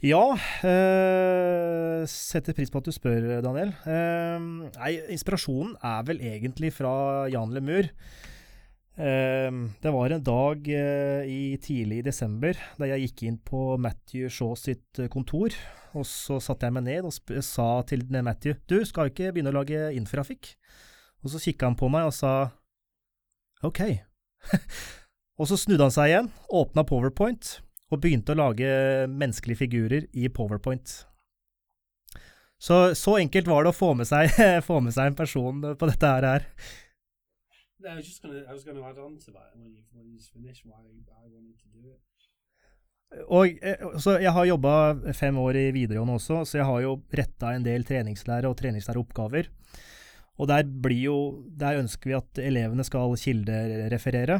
S1: Ja, eh, setter pris på at du spør, Daniel. Eh, nei, inspirasjonen er vel egentlig fra Jan Lemur. Eh, Det var en dag eh, i tidlig i desember da jeg gikk inn på Matthew Shaw sitt eh, kontor. Og så satte jeg meg ned og sa til Matthew Du, skal ikke begynne å lage infrafikk? Og så kikka han på meg og sa OK. [LAUGHS] og så snudde han seg igjen, åpna Powerpoint og begynte å lage menneskelige figurer i Powerpoint. Så så enkelt var det å få med seg, [LAUGHS] få med seg en person på dette her.
S4: No, I was just gonna. I was gonna add on to that when you when you just why I wanted to do it.
S1: Og eh, så Jeg har jobba fem år i videregående også, så jeg har jo retta en del treningslære og treningslæreoppgaver. Og der, blir jo, der ønsker vi at elevene skal kildereferere.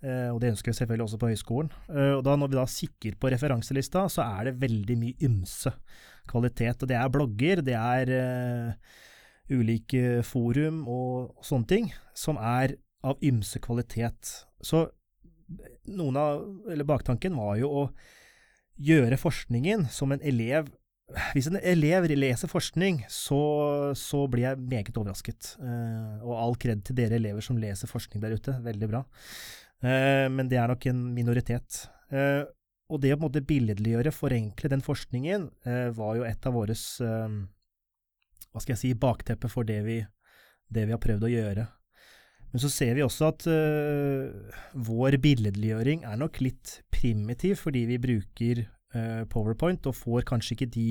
S1: Eh, og det ønsker vi selvfølgelig også på høyskolen. Eh, og da Når vi da kikker på referanselista, så er det veldig mye ymse kvalitet. Og det er blogger, det er eh, ulike forum og, sånne ting, som er av ymse kvalitet. Så noen av, eller baktanken var jo å gjøre forskningen som en elev Hvis en elev leser forskning, så, så blir jeg meget overrasket. Og all kred til dere elever som leser forskning der ute. Veldig bra. Eh, men det er nok en minoritet. Eh, og det å på en måte billedliggjøre, forenkle den forskningen, eh, var jo et av våres Hva skal jeg si bakteppe for det vi, det vi har prøvd å gjøre. Men så ser vi også at øh, vår billedliggjøring er nok litt primitiv, fordi vi bruker øh, PowerPoint og får kanskje ikke de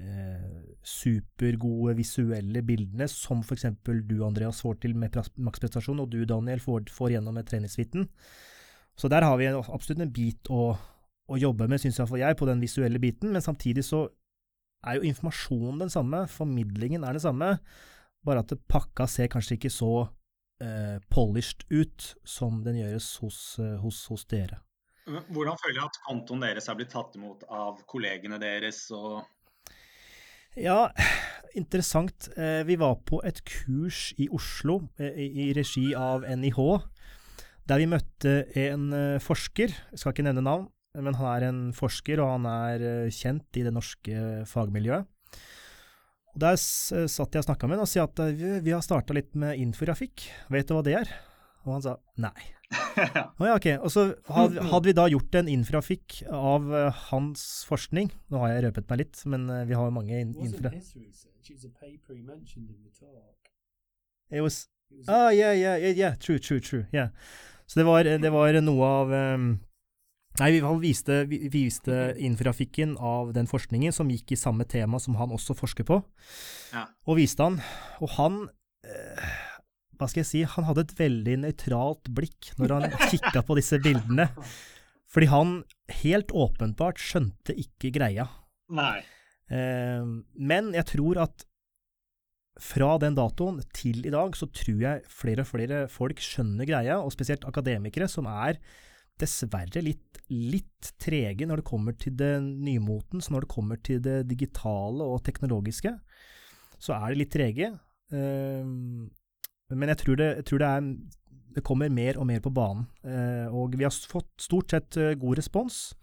S1: øh, supergode visuelle bildene som f.eks. du, Andreas, får til med maksprestasjon, og du, Daniel, får, får gjennom med treningsviten. Så der har vi absolutt en bit å, å jobbe med, syns iallfall jeg, på den visuelle biten. Men samtidig så er jo informasjonen den samme, formidlingen er den samme, bare at pakka ser kanskje ikke så eh, polished ut som den gjøres hos, eh, hos, hos dere.
S3: Hvordan føler jeg at kontoen deres er blitt tatt imot av kollegene deres og
S1: Ja, interessant. Eh, vi var på et kurs i Oslo eh, i, regi av NIH, der vi møtte en eh, forsker, jeg skal ikke nevne navn, men han er en forsker, og han er kjent i det norske fagmiljøet. Og Der satt jeg og snakka med han og sa at vi, vi har starta litt med infografikk, vet du hva det er? Og han sa nei. [LAUGHS] Å ja, ok. Og så hadde, hadde vi da gjort en infrafikk av uh, hans forskning. Nå har jeg røpet meg litt, men uh, vi har jo mange in infra...
S4: It was
S1: Ah, yeah, yeah, yeah, yeah, true, true, true. Yeah. Så det var, det var noe av um, Nei, vi viste, vi viste infrafikken av den forskningen som gikk i samme tema som han også forsker på,
S3: Ja.
S1: og viste han. Og han eh, Hva skal jeg si? Han hadde et veldig nøytralt blikk når han [LAUGHS] kikka på disse bildene. Fordi han helt åpenbart skjønte ikke greia.
S3: Nei.
S1: Eh, men jeg tror at fra den datoen til i dag, så tror jeg flere og flere folk skjønner greia, og spesielt akademikere, som er dessverre litt, litt trege når det kommer til det nymoten, så når det kommer til det digitale og teknologiske. Så er de litt trege. Eh, men jeg tror det, jeg tror det er det kommer mer og mer på banen. Eh, og vi har fått stort sett eh, god respons,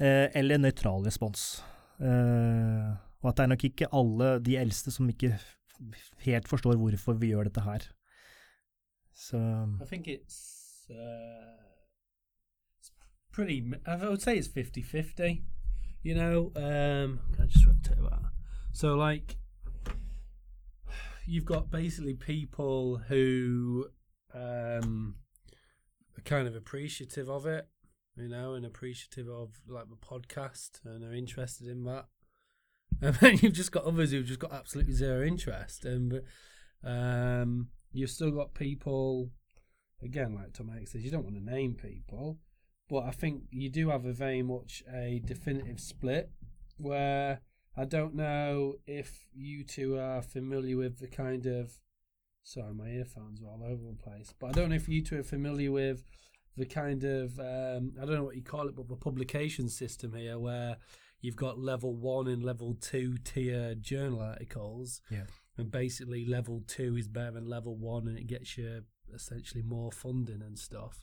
S1: eh, eller nøytral respons. Eh, og at det er nok ikke alle de eldste som ikke helt forstår hvorfor vi gjør dette her. Så
S4: I think it's uh, it's pretty. I would say it's 50-50. You know, um, I just rotate that? So like, you've got basically people who um, are kind of appreciative of it, you know, and appreciative of like the podcast and are interested in that. [LAUGHS] And then you've just got others who've just got absolutely zero interest, and um, you've still got people again, like Tom Hanks says, you don't want to name people, but I think you do have a very much a definitive split where I don't know if you two are familiar with the kind of. Sorry, my earphones are all over the place, but I don't know if you two are familiar with the kind of um, I don't know what you call it, but the publication system here where you've got level one and level two tier journal articles.
S1: Yeah.
S4: And basically, level two is better than level one, and it gets you essentially more funding and stuff.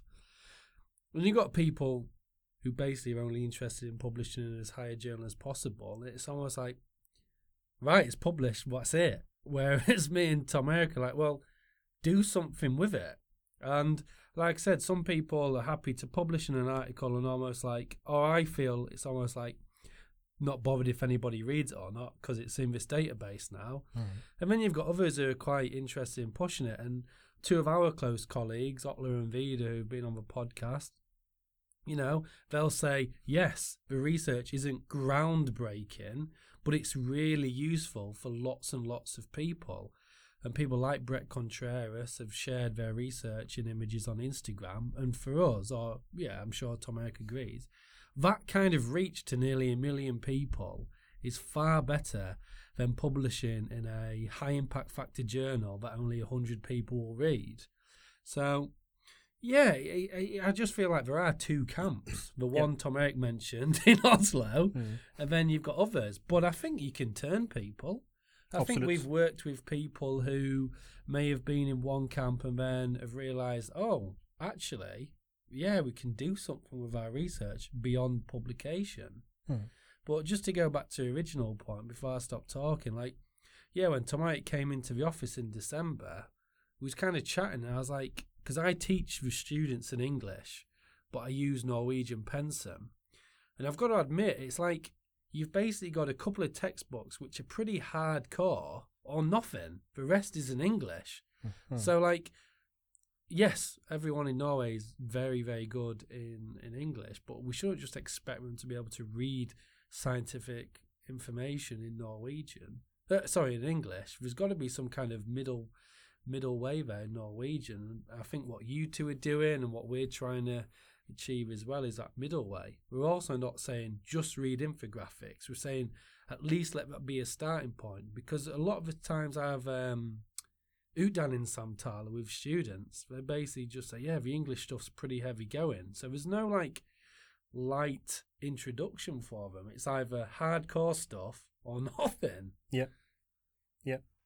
S4: And you've got people who basically are only interested in publishing in as high a journal as possible. It's almost like, right, it's published, what's it? [LAUGHS] Whereas me and Tom Eric are like, well, do something with it. And like I said, some people are happy to publish in an article and almost like, or I feel it's almost like not bothered if anybody reads it or not because it's in this database now.
S1: Mm.
S4: And then you've got others who are quite interested in pushing it. And two of our close colleagues, Otler and Vida, who've been on the podcast, you know, they'll say, yes, the research isn't groundbreaking, but it's really useful for lots and lots of people. And people like Brett Contreras have shared their research and images on Instagram. And for us, or yeah, I'm sure Tom Eric agrees, that kind of reach to nearly a million people is far better than publishing in a high impact factor journal that only 100 people will read. So, yeah, I, I just feel like there are two camps. The one Tom Eric mentioned [LAUGHS] in Oslo,
S1: Mm.
S4: and then you've got others. But I think you can turn people. I think we've worked with people who may have been in one camp and then have realised, oh, actually, yeah, we can do something with our research beyond publication.
S1: Hmm.
S4: But just to go back to the original point before I stop talking, like, yeah, when Tomite came into the office in December, we was kind of chatting, and I was like, because I teach the students in English, but I use Norwegian Pensum. And I've got to admit, it's like you've basically got a couple of textbooks which are pretty hardcore or nothing. The rest is in English.
S1: Hmm.
S4: So, like, yes, everyone in Norway is very, very good in, in English, but we shouldn't just expect them to be able to read scientific information in Norwegian. Uh, sorry, in English. There's got to be some kind of middle middle way there in Norwegian. I think what you two are doing and what we're trying to achieve as well is that middle way. We're also not saying just read infographics. We're saying at least let that be a starting point because a lot of the times I have um, Udanin Samtala with students. They basically just say, yeah, the English stuff's pretty heavy going. So there's no like light introduction for them. It's either hardcore stuff or [LAUGHS] nothing.
S3: For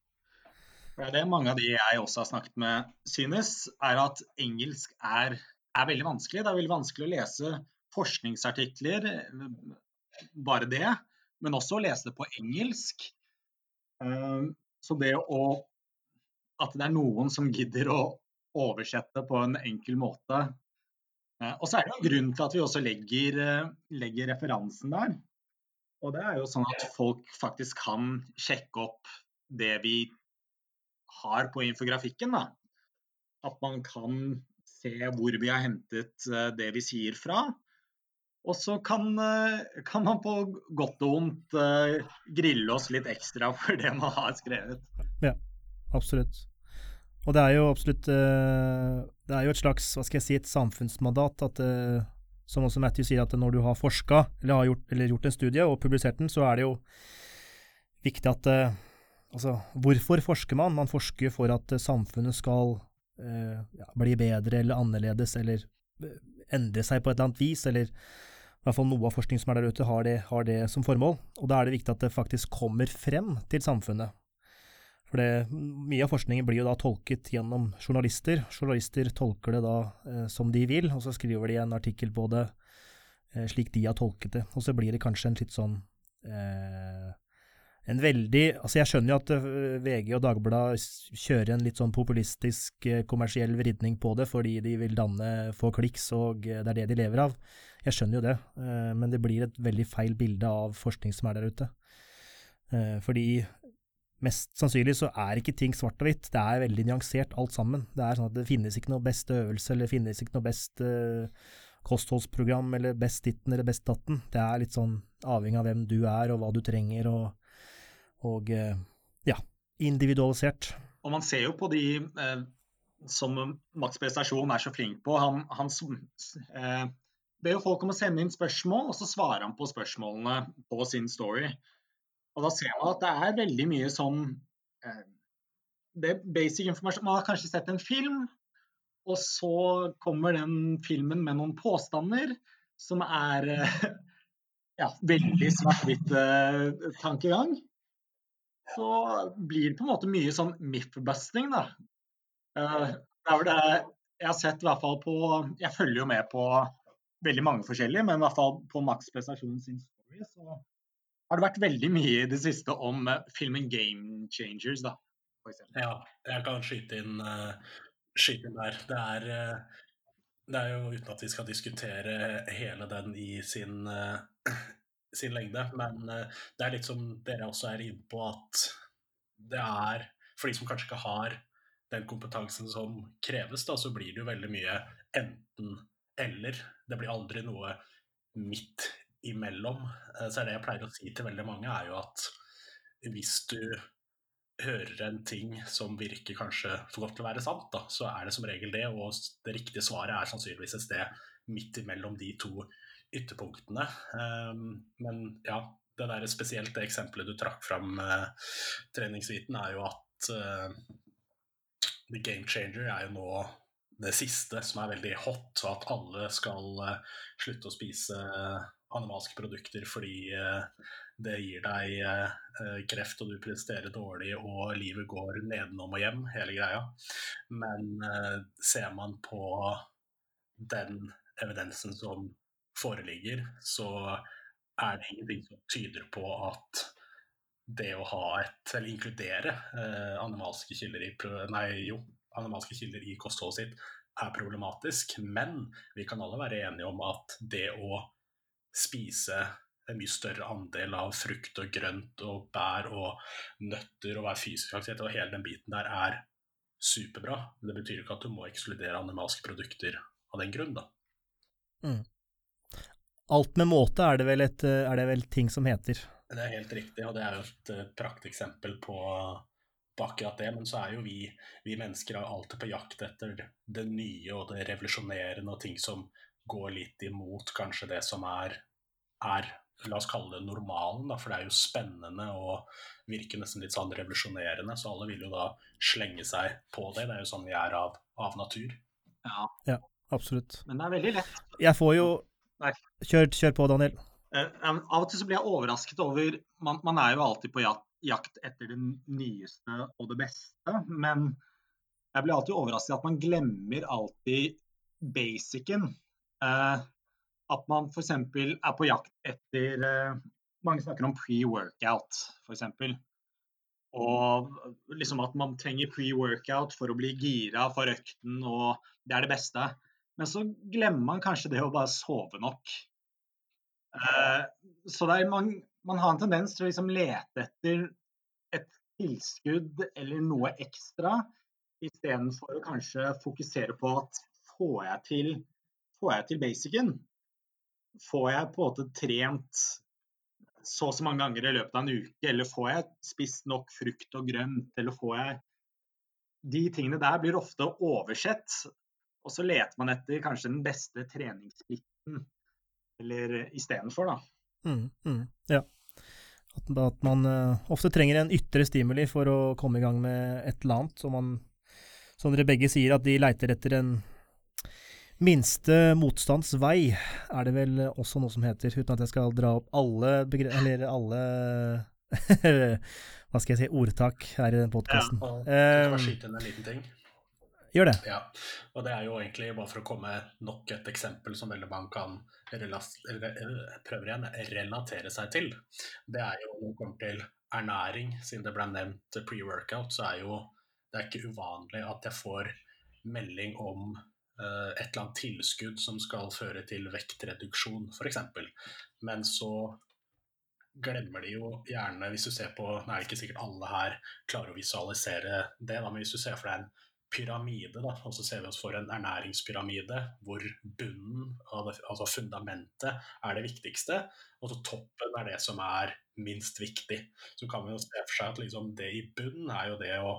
S3: det er det mange av de jeg også har snakket med synes, er at engelsk er, er veldig vanskelig. Det er veldig vanskelig å lese forskningsartikler, bare det, men også å lese det på engelsk. Eh, Så det å At det er noen som gidder å oversette på en enkel måte. Eh, Og så er det jo grunn til at vi også legger, eh, legger referansen der. Og det er jo sånn at folk faktisk kan sjekke opp det vi har på infografikken. Da. At man kan se hvor vi har hentet eh, det vi sier fra. Og så kan, eh, kan man på godt og vondt eh, grille oss litt ekstra [LAUGHS] for det man har skrevet.
S1: Ja, Absolutt. Og det er jo absolutt Det er jo et slags, hva skal jeg si, et samfunnsmandat at Som også Matthew sier, at når du har forska, eller gjort, eller gjort en studie og publisert den, så er det jo viktig at Altså, hvorfor forsker man? Man forsker for at eh, samfunnet skal eh, ja, bli bedre eller annerledes, eller eh, endre seg på et eller annet vis, eller i hvert fall noe av forskning som er der ute, har det, har det som formål. Og da er det viktig at det faktisk kommer frem til samfunnet. For det, mye av forskningen blir jo da tolket gjennom journalister. Journalister tolker det da eh, som de vil, og så skriver de en artikkel på det eh, slik de har tolket det. Og så blir det kanskje en litt sånn eh, En veldig Altså, jeg skjønner jo at eh, VG og Dagbladet kjører en litt sånn populistisk, eh, kommersiell vridning på det, fordi de vil danne få kliks, og eh, det er det de lever av. Jeg skjønner jo det, men det blir et veldig feil bilde av forskning som er der ute. Fordi mest sannsynlig så er ikke ting svart og hvitt. Det er veldig nyansert alt sammen. Det er sånn at det finnes ikke noe best øvelse, eller det finnes ikke noe best kostholdsprogram, eller best ditten eller best datten. Det er litt sånn avhengig av hvem du er, og hva du trenger, og, og eh, ja, individualisert.
S3: Og man ser jo på de eh, som Max Prestasjon er så flink på. Han, han eh, ber jo folk om å sende inn spørsmål, og så svarer han på spørsmålene på sin story. Og da ser man at det er veldig mye sånn eh, Det er basic informasjon. Man har kanskje sett en film, og så kommer den filmen med noen påstander som er eh, [LAUGHS] ja, veldig svart-hvitt eh, tankegang så blir det på en måte mye sånn myth-busting, da. Det er vel det Jeg har sett i hvert fall på Jeg følger jo med på veldig mange forskjellige, men i hvert fall på Max Prestasjon sin story, så har det vært veldig mye i det siste om eh, filmen Game Changers, da.
S2: Ja, jeg kan skyte inn, eh, skyte inn der. Det er, eh, det er jo uten at vi skal diskutere hele den i sin, sin lengde, men uh, det er litt som dere også er inne på, at det er For de som kanskje ikke har den kompetansen som kreves, da, så blir det jo veldig mye enten-eller. Det blir aldri noe midt imellom. Uh, så er det jeg pleier å si til veldig mange, er jo at hvis du hører en ting som virker kanskje for godt til å være sant, da, så er det som regel det. Og det riktige svaret er sannsynligvis et sted midt imellom de to ytterpunktene. Um, men ja, det der spesielt det eksempelet du trakk fram, uh, treningsviten, er jo at uh, The Game Changer er jo nå det siste som er veldig hot, og at alle skal uh, slutte å spise animalske produkter fordi det gir deg eh, kreft, og du presterer dårlig, og livet går nedenom og hjem, hele greia. Men eh, ser man på den evidensen som foreligger, så er det ingenting som tyder på at det å ha et, eller inkludere eh, animalske kilder i nei, jo, animalske kilder i kostholdet sitt er problematisk. Men vi kan alle være enige om at det å spise en mye større andel av frukt og grønt og bær og nøtter og være fysisk aktivitet og hele den biten der er superbra. Men det betyr ikke at du må ekskludere animalske produkter av den grunn, da.
S1: Mm. Alt med måte er det, vel et, er det vel ting som heter.
S2: Det er helt riktig, og det er jo et eh, prakteksempel på, på akkurat det. Men så er jo vi, vi mennesker alltid på jakt etter det nye og det revolusjonerende og ting som går litt imot kanskje det som er, er la oss kalle det normalen, da, for det er jo spennende og virker nesten litt sånn revolusjonerende. Så alle vil jo da slenge seg på det. Det er jo sånn vi er av, av natur.
S3: Ja.
S1: ja. absolutt.
S3: Men det er veldig lett.
S1: Jeg får jo Kjør, kjør på, Daniel.
S3: Uh, av og til så blir jeg overrasket over man, man, er jo alltid på jakt, jakt etter det nyeste og det beste, men jeg blir alltid overrasket at man glemmer alltid basicen. Uh, at man f.eks. er på jakt etter uh, Mange snakker om pre-workout, f.eks. Og liksom at man trenger pre-workout for å bli gira for økten, og det er det beste. Men så glemmer man kanskje det å bare sove nok. Eh, så man, man, har en tendens til å liksom lete etter et tilskudd eller noe ekstra, istedenfor å kanskje fokusere på at får jeg til, får jeg til basicen, Får jeg på en måte trent så og så mange ganger i løpet av en uke, eller får jeg spist nok frukt og grønt, eller får jeg? De tingene der blir ofte oversett, og så leter man etter kanskje den beste treningssplitten eller istedenfor, da.
S1: Mm, mm, ja. At, at man uh, ofte trenger en ytre stimuli for å komme i gang med et eller annet. Og man, som dere begge sier, at de leiter etter en Minste motstands vei er det vel også noe som heter, uten at jeg skal dra opp alle Eller alle [LAUGHS] Hva skal jeg si ordtak her i den podkasten.
S2: Ja, og skyte inn en liten ting.
S1: Gjør det.
S2: Ja, og det er jo egentlig bare for å komme nok et eksempel som veldig mange kan prøver igjen, relatere seg til. Det er jo når det kommer til ernæring, siden det ble nevnt pre-workout, så er jo det er ikke uvanlig at jeg får melding om uh, et eller annet tilskudd som skal føre til vektreduksjon, f.eks. Men så glemmer de jo gjerne, hvis du ser på Nå er det ikke sikkert alle her klarer å visualisere det, da, men hvis du ser for deg en pyramide, da, og så ser vi oss for en ernæringspyramide hvor bunnen, altså fundamentet, er det viktigste, og så toppen er det som er minst viktig. Så kan vi jo se for seg at liksom det i bunnen er jo det å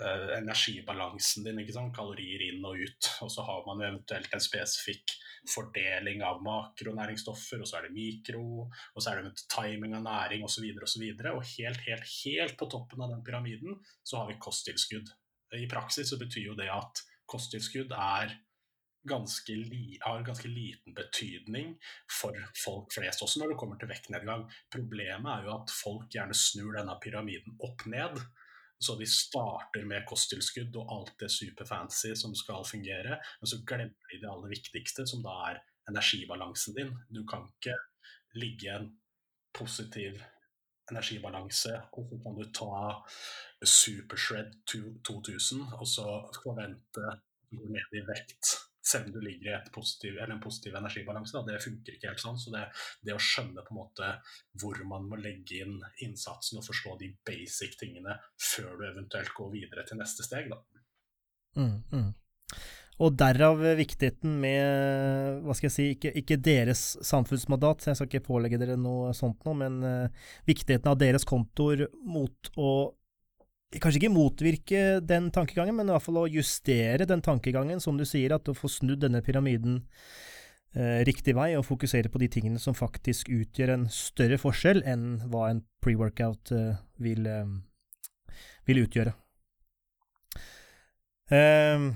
S2: uh, energibalansen din, kalorier inn og ut. Og så har man eventuelt en spesifikk fordeling av makronæringsstoffer, og så er det mikro, og så er det timing av næring osv. Og, så videre, og, så og helt, helt, helt på toppen av den pyramiden så har vi kosttilskudd. I praksis så betyr jo det at kosttilskudd er ganske li, har ganske liten betydning for folk flest, også når det kommer til vektnedgang. Problemet er jo at folk gjerne snur denne pyramiden opp ned. Så de starter med kosttilskudd og alt det superfancy som skal fungere, men så glemmer de det aller viktigste, som da er energibalansen din. Du kan ikke ligge i en positiv energibalanse, og så kan du ta Supershred 2000 og så forvente gå ned i vekt selv om du ligger i positiv, en positiv energibalanse. Da, det funker ikke helt sånn. Så det, det, å skjønne på en måte hvor man må legge inn innsatsen og forstå de basic tingene før du eventuelt går videre til neste steg, da.
S1: Mm, mm. Og derav viktigheten med, hva skal jeg si, ikke, ikke deres samfunnsmandat, jeg skal ikke pålegge dere noe sånt noe, men uh, viktigheten av deres kontoer mot å Kanskje ikke motvirke den tankegangen, men i hvert fall å justere den tankegangen, som du sier, at å få snudd denne pyramiden eh, riktig vei, og fokusere på de tingene som faktisk utgjør en større forskjell enn hva en pre-workout eh, vil, vil utgjøre. Uh,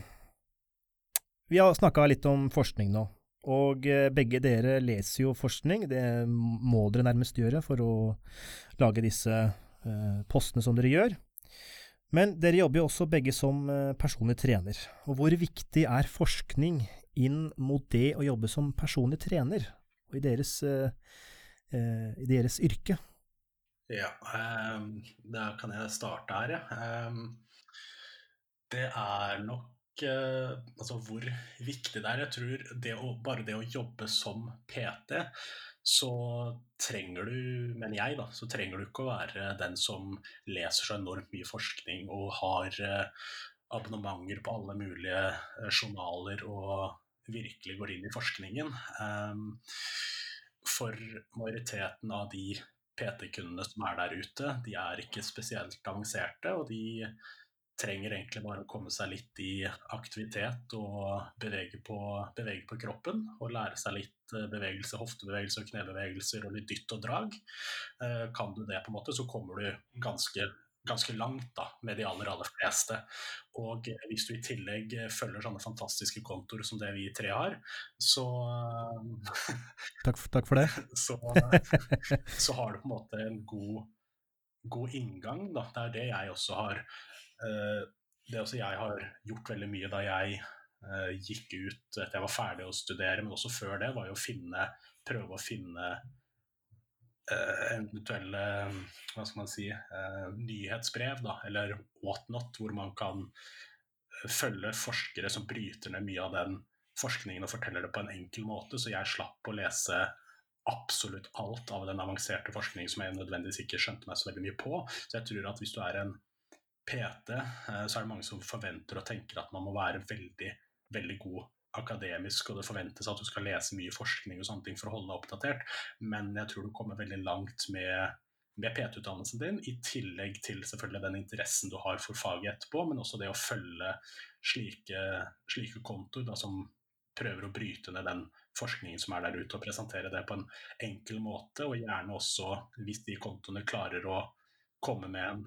S1: vi har snakka litt om forskning nå, og eh, begge dere leser jo forskning. Det må dere nærmest gjøre for å lage disse uh, postene som dere gjør. Men dere jobber jo også begge som uh, personlig trener. Og hvor viktig er forskning inn mot det å jobbe som personlig trener, og i deres, uh, i deres yrke?
S2: Ja, um, da kan jeg starte her, ja. Um, det er nok altså hvor viktig det er. Jeg tror det å, bare det å jobbe som PT, så trenger du, mener jeg, da, så trenger du ikke å være den som leser så enormt mye forskning og har uh, abonnementer på alle mulige uh, journaler og virkelig går inn i forskningen. Um, for majoriteten av de PT-kundene som er der ute, de er ikke spesielt avanserte, og de trenger egentlig bare å komme seg litt i aktivitet og bevege på, bevege på kroppen. Og lære seg litt eh, bevegelse, hoftebevegelser, knebevegelser og litt dytt og drag. Eh, kan du det, på en måte, så kommer du ganske, ganske langt da, med de aller, aller fleste. Og hvis du i tillegg følger sånne fantastiske kontoer som det vi tre har, så
S1: takk, for, takk for det. [LAUGHS]
S2: så, så har du på en måte en god god inngang. Da. Det er det jeg også har Eh, det også jeg har gjort veldig mye da jeg uh, gikk ut etter jeg var ferdig å studere, men også før det, var jo å finne, prøve å finne uh, eventuelle hva skal man si, nyhetsbrev, da, eller whatnot, hvor man kan følge forskere som bryter ned mye av den forskningen og forteller det på en enkel måte, så jeg slapp å lese absolutt alt av den avanserte forskningen som jeg nødvendigvis ikke skjønte meg så veldig mye på. Så jeg tror at hvis du er en PT, eh, så er det mange som forventer og tenker at man må være veldig, veldig god akademisk, og det forventes at du skal lese mye forskning og sånne ting for å holde deg oppdatert, men jeg tror du kommer veldig langt med, med PT-utdannelsen din, i tillegg til selvfølgelig den interessen du har for faget etterpå, men også det å følge slike, slike kontoer da, som prøver å bryte ned den forskningen som er der ute, og presentere det på en enkel måte, og gjerne også, hvis de kontoene klarer å komme med en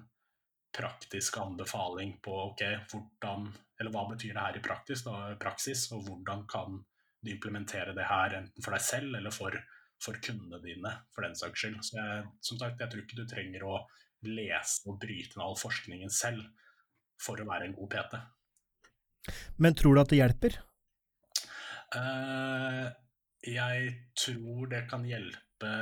S2: praktisk anbefaling på ok, hvordan, eller hva betyr det her i praksis, da, praksis, og hvordan kan du implementere det her enten for deg selv eller for, for kundene dine, for den saks skyld. Så jeg, som sagt, jeg tror ikke du trenger å lese og bryte ned all forskningen selv for å være en god PT.
S1: Men tror du at det hjelper?
S2: Uh, jeg tror det kan hjelpe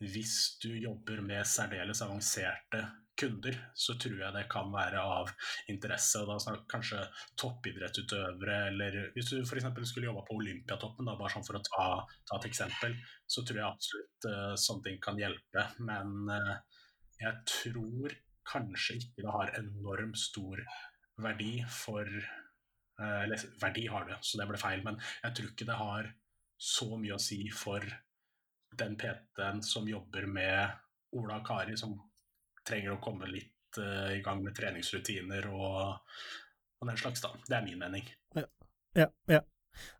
S2: hvis du jobber med særdeles avanserte kunder, så tror jeg det kan være av interesse. og da snakker Kanskje toppidrettsutøvere, eller hvis du f.eks. skulle jobba på Olympiatoppen, da, bare sånn for å ta, ta, et eksempel, så tror jeg absolutt uh, sånne ting kan hjelpe. Men uh, jeg tror kanskje ikke det har enormt stor verdi for uh, Eller verdi har det, så det ble feil, men jeg tror ikke det har så mye å si for den PT-en som jobber med Ola og Kari, som trenger å komme litt uh, i gang med treningsrutiner og, og, den slags, da. Det er min mening.
S1: Ja, ja. ja.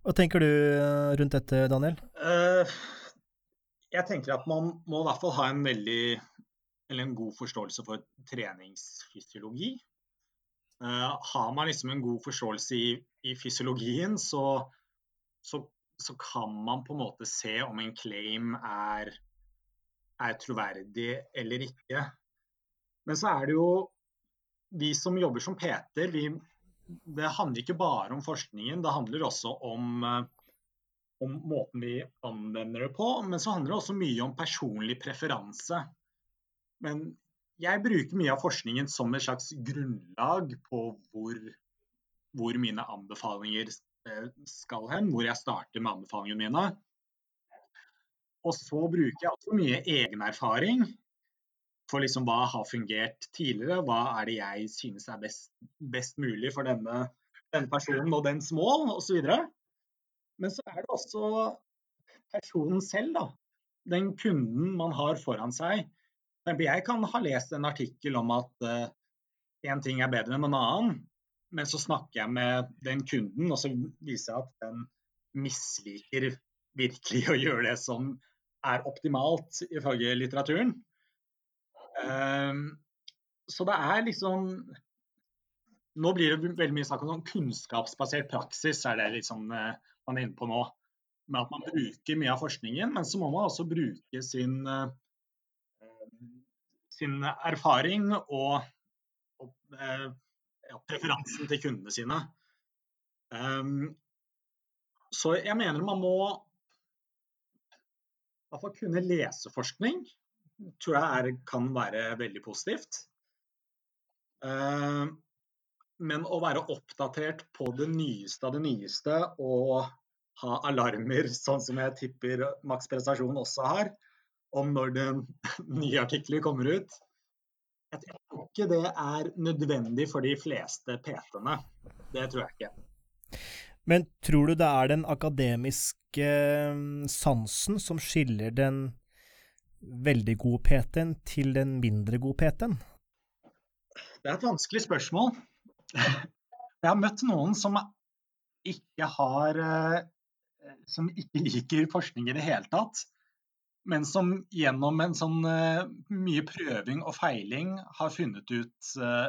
S1: Hva tenker du eh, rundt dette, Daniel? Uh,
S3: jeg tenker at man må i hvert fall ha en veldig eller en god forståelse for treningsfysiologi. Uh, har man liksom en god forståelse i, i fysiologien, så, så, så, kan man på en måte se om en claim er, er troverdig eller ikke. Men så er det jo vi som jobber som Peter, vi, det handler ikke bare om forskningen. Det handler også om, eh, om, måten vi anvender det på. Men så handler det også mye om personlig preferanse. Men jeg bruker mye av forskningen som et slags grunnlag på hvor, hvor mine anbefalinger eh, skal hen, hvor jeg starter med anbefalingene mine. Og så bruker jeg også mye egenerfaring for liksom hva har fungert tidligere. Hva er det jeg synes er best, best mulig for denne, denne personen og dens mål, osv. Men så er det også personen selv, da. Den kunden man har foran seg. Jeg kan ha lest en artikkel om at én uh, ting er bedre enn en annen, men så snakker jeg med den kunden, og så viser jeg at den misliker virkelig å gjøre det som er optimalt ifølge litteraturen. Um, så det er liksom Nå blir det veldig mye snakk om sånn kunnskapsbasert praksis, er det liksom man er inne på nå. Med at man bruker mye av forskningen, men så må man også bruke sin, uh, sin erfaring og, og uh, ja, preferansen til kundene sine. Um, så jeg mener man må i hvert fall kunne lese forskning. Tror jeg er, kan være veldig positivt. Uh, men å være oppdatert på det nyeste av det nyeste og ha alarmer, sånn som jeg tipper Maks Prestasjon også har, om når den [LAUGHS] nye artikler kommer ut. Jeg tror ikke det er nødvendig for de fleste PT-ene. Det tror jeg ikke.
S1: Men tror du det er den akademiske mm, sansen som skiller den veldig god PT-en til den mindre gode PT-en?
S3: Det er et vanskelig spørsmål. Jeg har møtt noen som ikke har eh, Som ikke liker forskning i det hele tatt. Men som gjennom en sånn eh, mye prøving og feiling har funnet ut eh,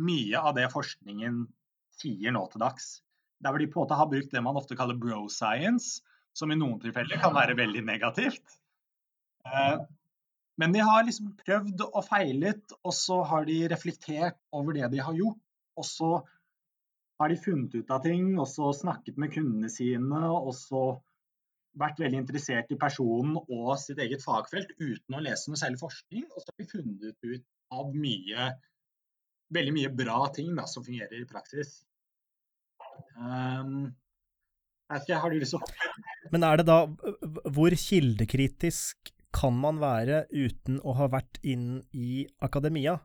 S3: mye av det forskningen sier nå til dags. Der hvor de på en måte har brukt det man ofte kaller bro science, som i noen tilfeller kan være veldig negativt. Men de har liksom prøvd og feilet, og så har de reflektert over det de har gjort, og så har de funnet ut av ting, og så snakket med kundene sine, og så vært veldig interessert i personen og sitt eget fagfelt uten å lese noe særlig forskning. Og så har de funnet ut av mye, veldig mye bra ting da, som fungerer i praksis. Um, jeg ikke, har du lyst til
S1: Men er det da Hvor kildekritisk kan man være uten å ha vært inn i akademia?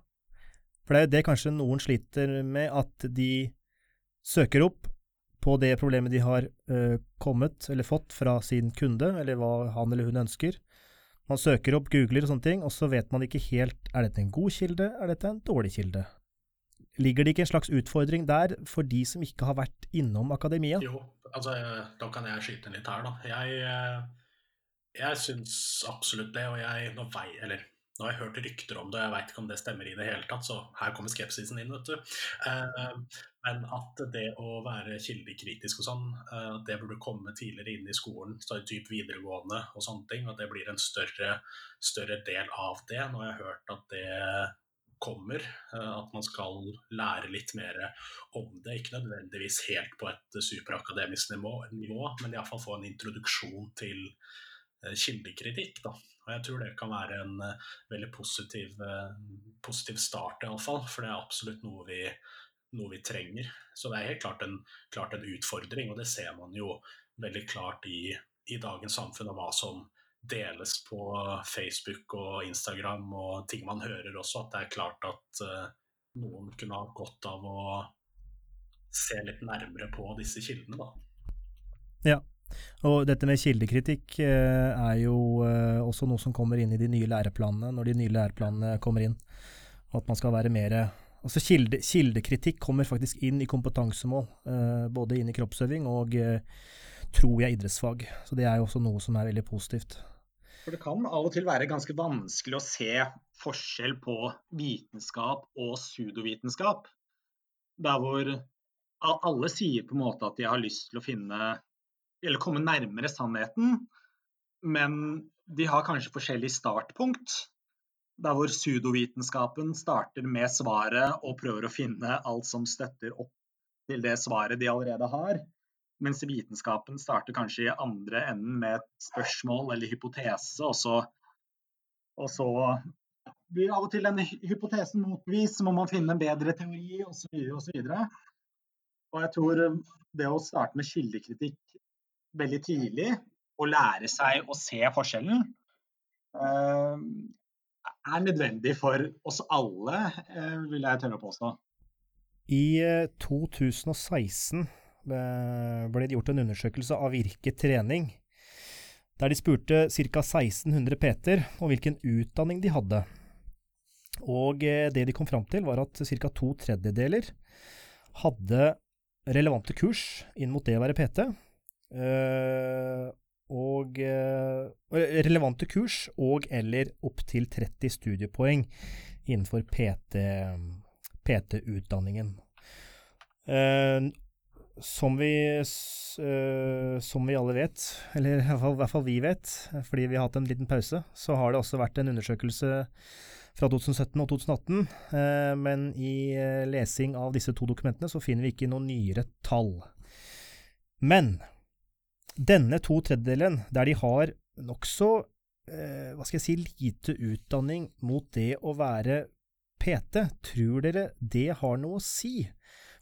S1: For det er jo det kanskje noen sliter med, at de søker opp på det problemet de har ø, kommet eller fått fra sin kunde, eller hva han eller hun ønsker. Man søker opp, googler og sånne ting, og så vet man ikke helt er dette en god kilde, er dette en dårlig kilde. Ligger det ikke en slags utfordring der for de som ikke har vært innom akademia?
S2: Jo, altså da kan jeg skyte litt her, da. Jeg, eh, jeg syns absolutt det, og jeg nå vei, eller nå har jeg hørt rykter om det, og jeg veit ikke om det stemmer i det hele tatt, så her kommer skepsisen inn, vet du. Eh, men at det å være kildekritisk og sånn, eh, det burde komme tidligere inn i skolen, så typ videregående og sånne ting, at det blir en større, større del av det. Nå har jeg hørt at det kommer, eh, at man skal lære litt mer om det. Ikke nødvendigvis helt på et superakademisk nivå, nivå men iallfall få en introduksjon til kildekritikk. da. Og jeg tror det kan være en uh, veldig positiv, uh, positiv start, iallfall. For det er absolutt noe vi, noe vi, trenger. Så det er helt klart en, klart en, utfordring, og det ser man jo veldig klart i, i dagens samfunn, og hva som deles på Facebook og Instagram og ting man hører også, at det er klart at noen kunne ha godt av å se litt nærmere på disse kildene, da.
S1: Ja, og dette med kildekritikk eh, er jo eh, også noe som kommer inn i de nye læreplanene, når de nye læreplanene kommer inn. Og at man skal være mer Altså kilde, kildekritikk kommer faktisk inn i kompetansemål, eh, både inn i kroppsøving og tror jeg idrettsfag. Så det er jo også noe som er veldig positivt.
S3: For det kan av og til være ganske vanskelig å se forskjell på vitenskap og pseudovitenskap. Der hvor alle sier på en måte at de har lyst til å finne eller komme nærmere sannheten, men de har kanskje forskjellig startpunkt. Der hvor pseudovitenskapen starter med svaret og prøver å finne alt som støtter opp til det svaret de allerede har. Mens vitenskapen starter kanskje i andre enden med et spørsmål eller hypotese, og så, og så blir av og til den hypotesen motvist, så må man finne en bedre teori osv. osv. Og jeg tror det å starte med kildekritikk veldig tidlig, å lære seg å se forskjellen, eh, er nødvendig for oss alle, eh, vil jeg tørre å påstå.
S1: I 2016 ble det gjort en undersøkelse av Virke trening, der de spurte ca. 1600 PT-er om hvilken utdanning de hadde. Og det de kom fram til, var at ca. to tredjedeler hadde relevante kurs inn mot det å være PT. Og relevante kurs og eller opptil 30 studiepoeng innenfor PT-utdanningen. PT som vi, som vi alle vet, eller i hvert fall vi vet, fordi vi har hatt en liten pause, så har det også vært en undersøkelse fra 2017 og 2018, men i lesing av disse to dokumentene så finner vi ikke noen nyere tall. Men denne to tredjedelen, der de har nokså, hva skal jeg si, lite utdanning mot det å være PT, tror dere det har noe å si?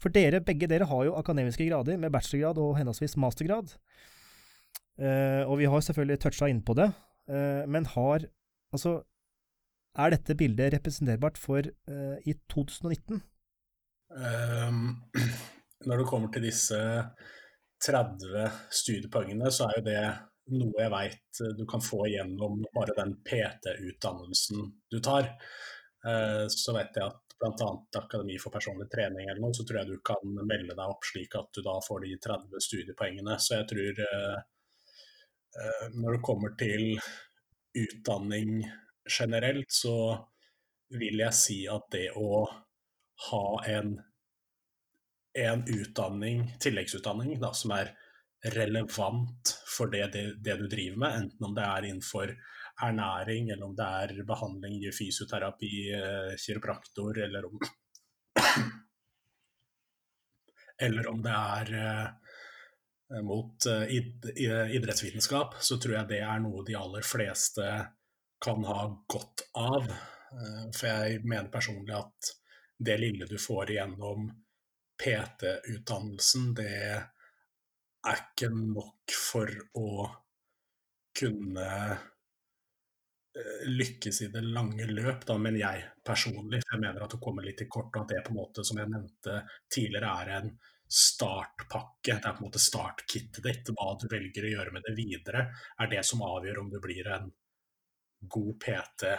S1: For dere, begge dere har jo akademiske grader med bachelorgrad og henholdsvis mastergrad. Uh, og vi har selvfølgelig toucha innpå det, uh, men har Altså, er dette bildet representerbart for uh, i 2019? Um, [CLEARS THROAT]
S2: når det kommer til disse 30 studiepoengene, så er jo det noe jeg veit du kan få gjennom bare den PT-utdannelsen du tar. Så vet jeg at bl.a. Akademi for personlig trening eller noe, så tror jeg du kan melde deg opp slik at du da får de 30 studiepoengene. Så jeg tror eh, eh, når det kommer til utdanning generelt, så vil jeg si at det å ha en, en utdanning, tilleggsutdanning da, som er relevant for det, det, det, du driver med, enten om det er innenfor ernæring, eller om det er behandling i fysioterapi, eh, kiropraktor, eller om [COUGHS] Eller om det er eh, mot eh, id idrettsvitenskap, så tror jeg det er noe de aller fleste kan ha godt av. For jeg mener personlig at det lille du får igjennom PT-utdannelsen, det er ikke nok for å kunne Eh, lykkes i det lange løp, da, men jeg personlig. For jeg mener at du kommer litt til kort, og at det på en måte, som jeg nevnte tidligere, er en startpakke. Det er på en måte startkittet ditt. Hva du velger å gjøre med det videre, er det som avgjør om du blir en god PT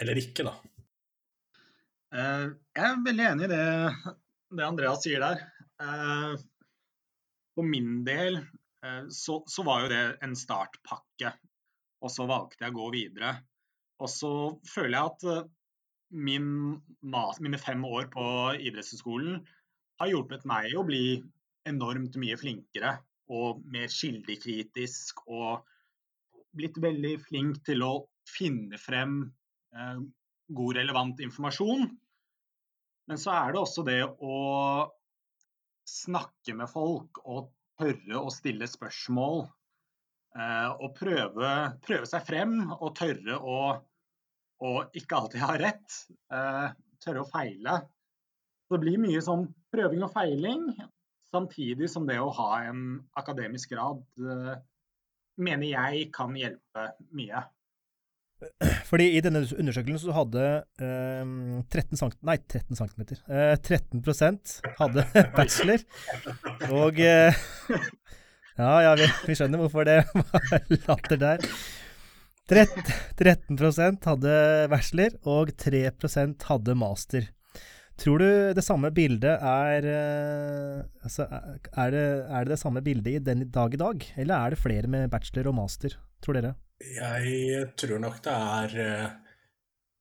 S2: eller ikke, da.
S3: Eh, jeg er veldig enig i det, det Andreas sier der. Eh, for min del så, så var jo det en startpakke, og så valgte jeg å gå videre. Og så føler jeg at eh, min, mine fem år på idrettshøyskolen har hjulpet meg å bli enormt mye flinkere og mer kildekritisk og blitt veldig flink til å finne frem eh, god, relevant informasjon. Men så er det også det å snakke med folk og tørre å stille spørsmål. Eh, og prøve, prøve, seg frem og tørre å og ikke alltid ha rett. Eh, tørre å feile. Det blir mye sånn prøving og feiling, samtidig som det å ha en akademisk grad eh, mener jeg kan hjelpe mye.
S1: Fordi i denne undersøkelsen så hadde eh, 13 cm Nei, 13 cm. Eh, 13% hadde [LAUGHS] [LAUGHS] bachelor. Og eh, [LAUGHS] Ja, ja, vi, vi, skjønner hvorfor det var latter der. 13%, hadde bachelor, og 3% hadde master. Tror du det samme bildet er eh, altså, er, det, er det det samme bildet i den dag i dag, eller er det flere med bachelor og master, tror dere?
S2: Jeg tror nok det er eh,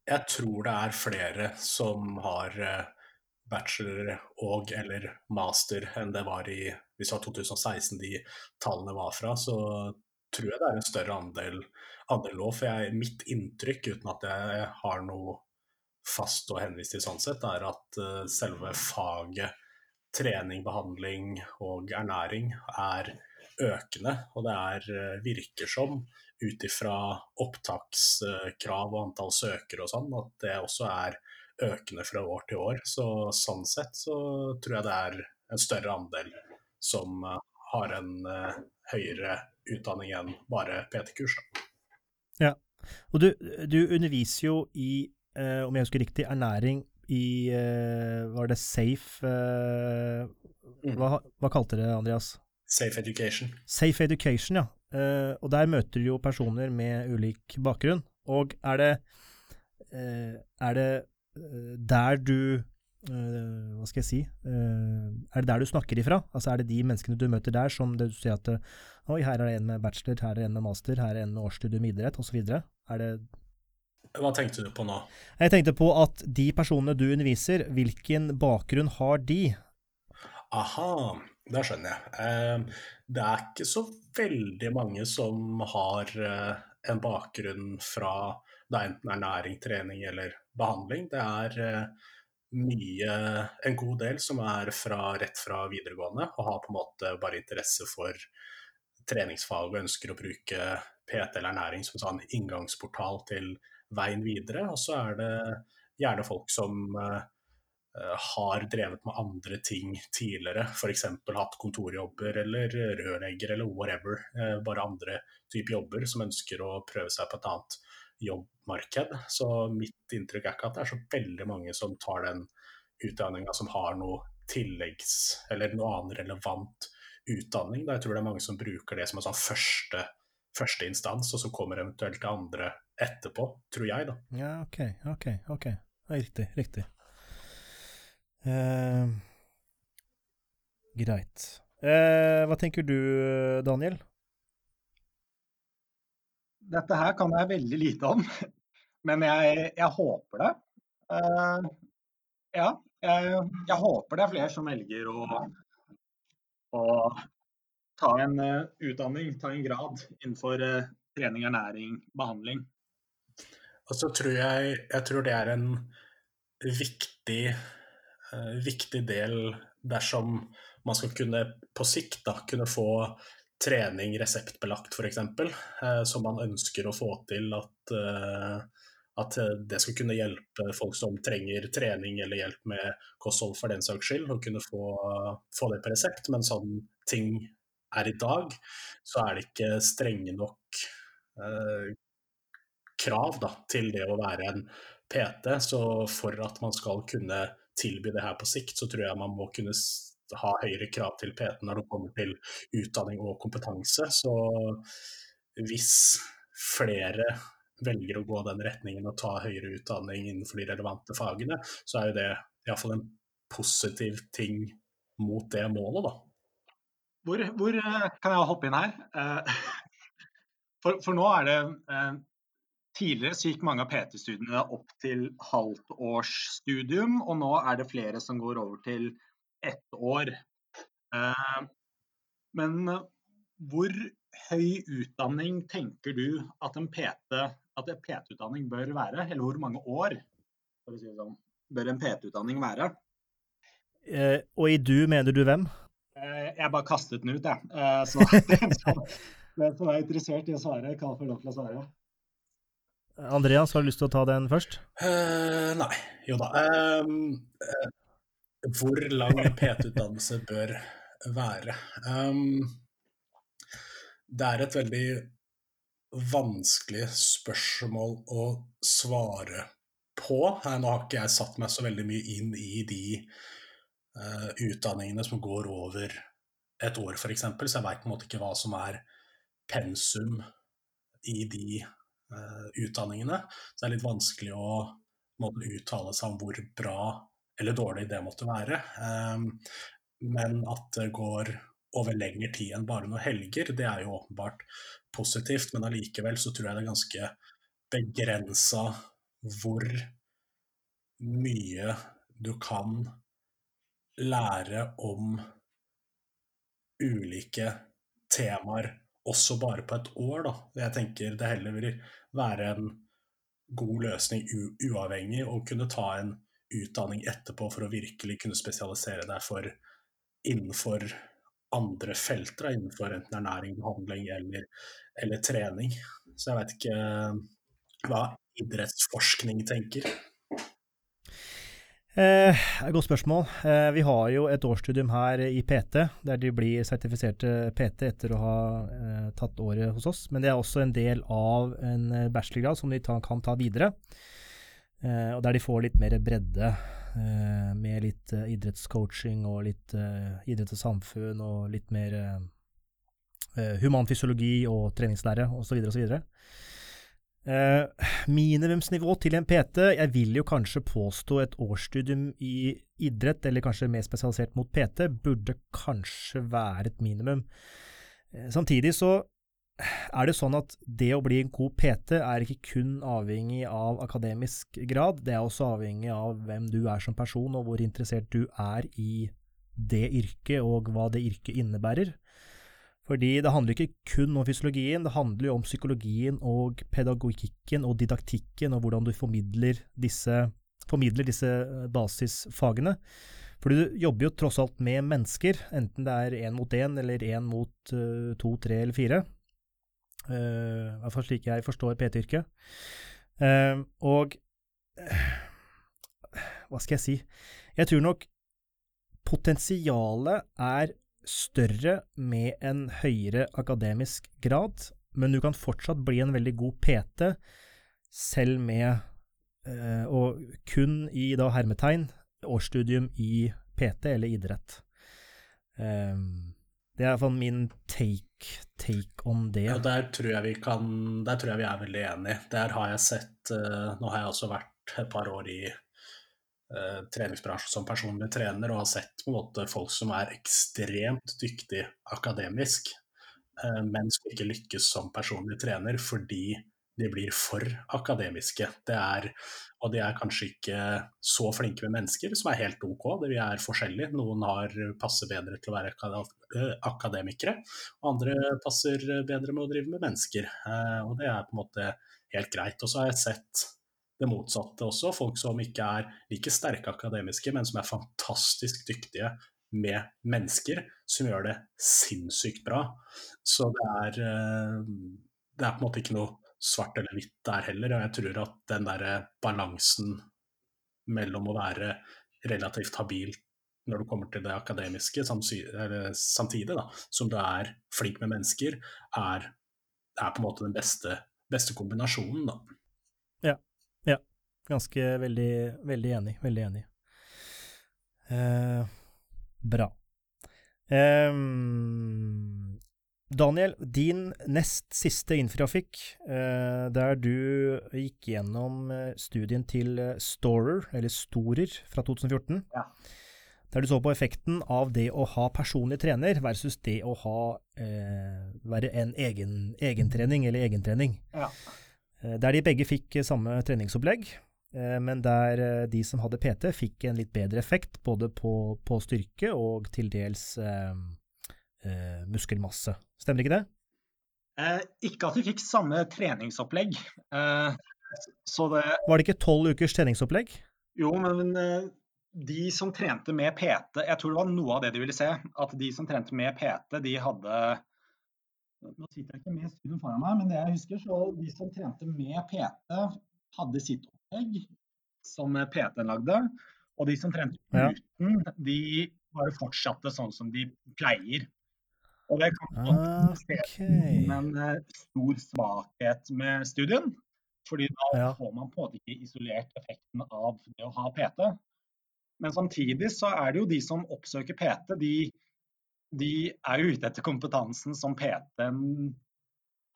S2: Jeg tror det er flere som har eh, bachelor og eller master enn det var i hvis det var 2016 de tallene var fra. Så tror jeg det er en større andel andel nå. For jeg, mitt inntrykk, uten at jeg har noe fast å henvise til sånn sett, er at uh, selve faget trening, behandling og ernæring er økende. Og det er, virker som, ut ifra opptakskrav og antall søkere og sånn, at det også er økende fra år til år. Så sånn sett så tror jeg det er en større andel som uh, har en uh, høyere utdanning enn bare PT-kurs.
S1: Ja, og du, du, underviser jo i, uh, om jeg husker riktig, ernæring i Var det Safe mm. hva, hva, kalte det, Andreas?
S2: Safe Education.
S1: Safe Education, ja. Og der møter du jo personer med ulik bakgrunn. Og er det, er det der du Uh, hva skal jeg si uh, Er det der du snakker ifra? Altså Er det de menneskene du møter der som du sier at Oi, her er det en med bachelor, her er det en med master, her er det en med årsstudium i idrett, osv. Er det
S2: Hva tenkte du på nå?
S1: Jeg tenkte på at de personene du underviser, hvilken bakgrunn har de?
S2: Aha, da skjønner jeg. Uh, det er ikke så veldig mange som har en bakgrunn fra det enten er næring, trening eller behandling. Det er mye, en god del som er fra, rett fra videregående og har på en måte bare interesse for treningsfag og ønsker å bruke PT eller ernæring som sånn inngangsportal til veien videre. Og så er det gjerne folk som uh, har drevet med andre ting tidligere, f.eks. hatt kontorjobber eller rørlegger eller whatever. Uh, bare andre typer jobber som ønsker å prøve seg på et annet jobbmarked. Så mitt inntrykk er ikke at det er så veldig mange som tar den utdanninga som har noe tilleggs, eller noe annen relevant utdanning. Da. Jeg tror det er mange som bruker det som en sånn første, første instans, og så kommer eventuelt det andre etterpå, tror jeg, da.
S1: Ja, OK, OK. ok. Riktig, riktig. Uh, greit. Uh, hva tenker du, Daniel?
S3: Dette her kan jeg veldig lite om, [LAUGHS] men jeg, jeg håper det. Uh, ja, jeg, jeg, håper det er flere som velger å, å ta en uh, utdanning, ta en grad innenfor uh, trening, ernæring, behandling.
S2: Og så tror jeg, jeg tror det er en viktig, viktig del dersom man skal kunne på sikt da, kunne få trening reseptbelagt f.eks., eh, som man ønsker å få til at, eh, at det skal kunne hjelpe folk som trenger trening eller hjelp med kosthold for den saks skyld, å kunne få, få, det på resept. Men sånn ting er i dag, så er det ikke strenge nok eh, krav da, til det å være en PT. Så for at man skal kunne tilby det her på sikt, så tror jeg man må kunne ha høyere krav til PT når det kommer til utdanning og kompetanse. Så hvis flere velger å gå den retningen og ta høyere utdanning innenfor de relevante fagene, så er jo det iallfall en positiv ting mot det målet, da.
S3: Hvor, hvor eh, kan jeg hoppe inn her? Eh, [LAUGHS] for, for nå er det eh, Tidligere så gikk mange av PT-studiene opp til halvt års studium, og nå er det flere som går over til ett år. Eh, men eh, hvor høy utdanning tenker du at en PT-utdanning PT bør være? Eller hvor mange år si sånn, bør en PT-utdanning være?
S1: Eh, og i du mener du hvem?
S3: Eh, jeg bare kastet den ut, jeg. Eh, så [LAUGHS] den som er interessert i å svare, kan få lov til å svare.
S1: Andreas, har du lyst til å ta den først?
S2: Uh, nei. Jo da. Um, uh, hvor lang PT-utdannelse bør være. Um, det er et veldig vanskelig spørsmål å svare på. Nå har ikke jeg satt meg så veldig mye inn i de uh, utdanningene som går over et år, f.eks., så jeg veit på en måte ikke hva som er pensum i de utdanningene. Så det er litt vanskelig å måtte uttale seg om hvor bra eller dårlig det måtte være. Ehm, men at det går over lengre tid enn bare noen helger, det er jo åpenbart positivt. Men allikevel så tror jeg det er ganske begrensa hvor mye du kan lære om ulike temaer også bare på et år, da. Jeg tenker det heller vil være en god løsning uavhengig å kunne ta en utdanning etterpå for å virkelig kunne spesialisere deg for innenfor andre felter, innenfor enten ernæring, behandling eller, eller trening. Så jeg vet ikke eh, hva idrettsforskning tenker.
S1: Eh, godt spørsmål. Eh, vi har jo et årsstudium her i PT, der de blir sertifiserte PT etter å ha eh, tatt året hos oss. Men det er også en del av en eh, bachelorgrad som de ta, kan ta videre. Eh, og der de får litt mer bredde, eh, med litt idrettscoaching og litt idrett og samfunn og litt mer humanfysiologi og treningslære osv. osv. Uh, minimumsnivå til en PT Jeg vil jo kanskje påstå et årsstudium i idrett, eller kanskje mer spesialisert mot PT, burde kanskje være et minimum. Eh, samtidig så er det sånn at det å bli en god PT er ikke kun avhengig av akademisk grad, det er også avhengig av hvem du er som person, og hvor interessert du er i det yrket, og hva det yrket innebærer. Fordi det handler ikke kun om fysiologien, det handler jo om psykologien og pedagogikken og didaktikken og hvordan du formidler disse, formidler disse eh, basisfagene. Fordi du jobber jo tross alt med mennesker, enten det er én mot én eller én mot uh, to, tre eller fire. Uh, I hvert fall slik jeg forstår PT-yrket. Uh, og hva skal jeg si? Jeg tror nok potensialet er større med en høyere akademisk grad, men du kan fortsatt bli en veldig god PT selv med eh, Og kun i da hermetegn årsstudium i PT eller idrett. Um, det er iallfall min take, take on det.
S2: Ja, der tror jeg vi kan Der tror jeg vi er veldig enige. Der har jeg sett uh, Nå har jeg også vært et par år i eh, treningsbransjen som personlig trener og har sett på en måte folk som er ekstremt dyktig akademisk, eh, men som ikke lykkes som personlig trener fordi de blir for akademiske. Er, og de er kanskje ikke så flinke med mennesker, som er helt ok. Vi er forskjellige. Noen har, passer bedre til å være eh, akademikere, og andre passer bedre med å drive med mennesker. Og det er på en måte helt greit. Og så har jeg sett det motsatte også. Folk som ikke er like sterke akademiske, men som er fantastisk dyktige med mennesker, som gjør det sinnssykt bra. Så det er, eh, det er på en måte ikke noe svart eller hvitt der heller. Og jeg tror at den der balansen mellom å være relativt habil når du kommer til det akademiske, samtidig da, som du er flink med mennesker, er, er på en måte den beste, beste kombinasjonen. da.
S1: Ja. Ganske veldig, veldig enig. Veldig enig. Eh, bra. Eh, Daniel, din nest siste Infotrafikk, eh, der du gikk gjennom eh, studien til eh, Storer, eller Storer, fra 2014.
S3: Ja.
S1: Der du så på effekten av det å ha personlig trener versus det å ha, eh, være en egen, egentrening eller egentrening.
S3: Ja.
S1: Eh, der de begge fikk samme treningsopplegg, men der eh, de som hadde PT, fikk en litt bedre effekt både på, på styrke og til dels eh, eh, muskelmasse. Stemmer ikke det?
S3: Eh, ikke at de fikk samme treningsopplegg.
S1: det Var det ikke tolv ukers treningsopplegg?
S3: Jo, men de som trente med PT Jeg tror det var noe av det de ville se. At de som trente med PT, de hadde nå sitter jeg ikke med studien foran meg, men det jeg husker, så de som trente med PT, hadde sitt opplegg som PT-en lagde. Og de som trente uten, ja. de bare fortsatte sånn som de pleier. Og det kan ah, okay. en eh, stor svakhet med studien. Fordi da ja. får man på en måte ikke isolert effekten av det å ha PT. Men samtidig så er det jo de som oppsøker PT, de de er jo ute etter kompetansen som PT-en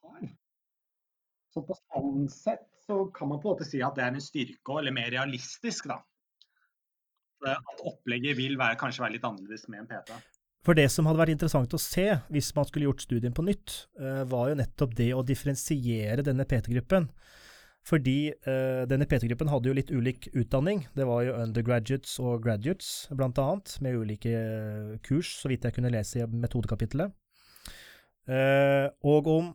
S3: har. Så på sånn sett så kan man på en måte si at det er en styrke, eller mer realistisk, da. At opplegget vil være, kanskje være litt annerledes med en PT.
S1: For det som hadde vært interessant å se hvis man skulle gjort studien på nytt, eh, var jo nettopp det å differensiere denne PT-gruppen. Fordi uh, denne PT-gruppen hadde jo litt ulik utdanning. Det var jo undergraduates og graduates, blant annet, med ulike kurs, så vidt jeg kunne lese i metodekapitlet. Og om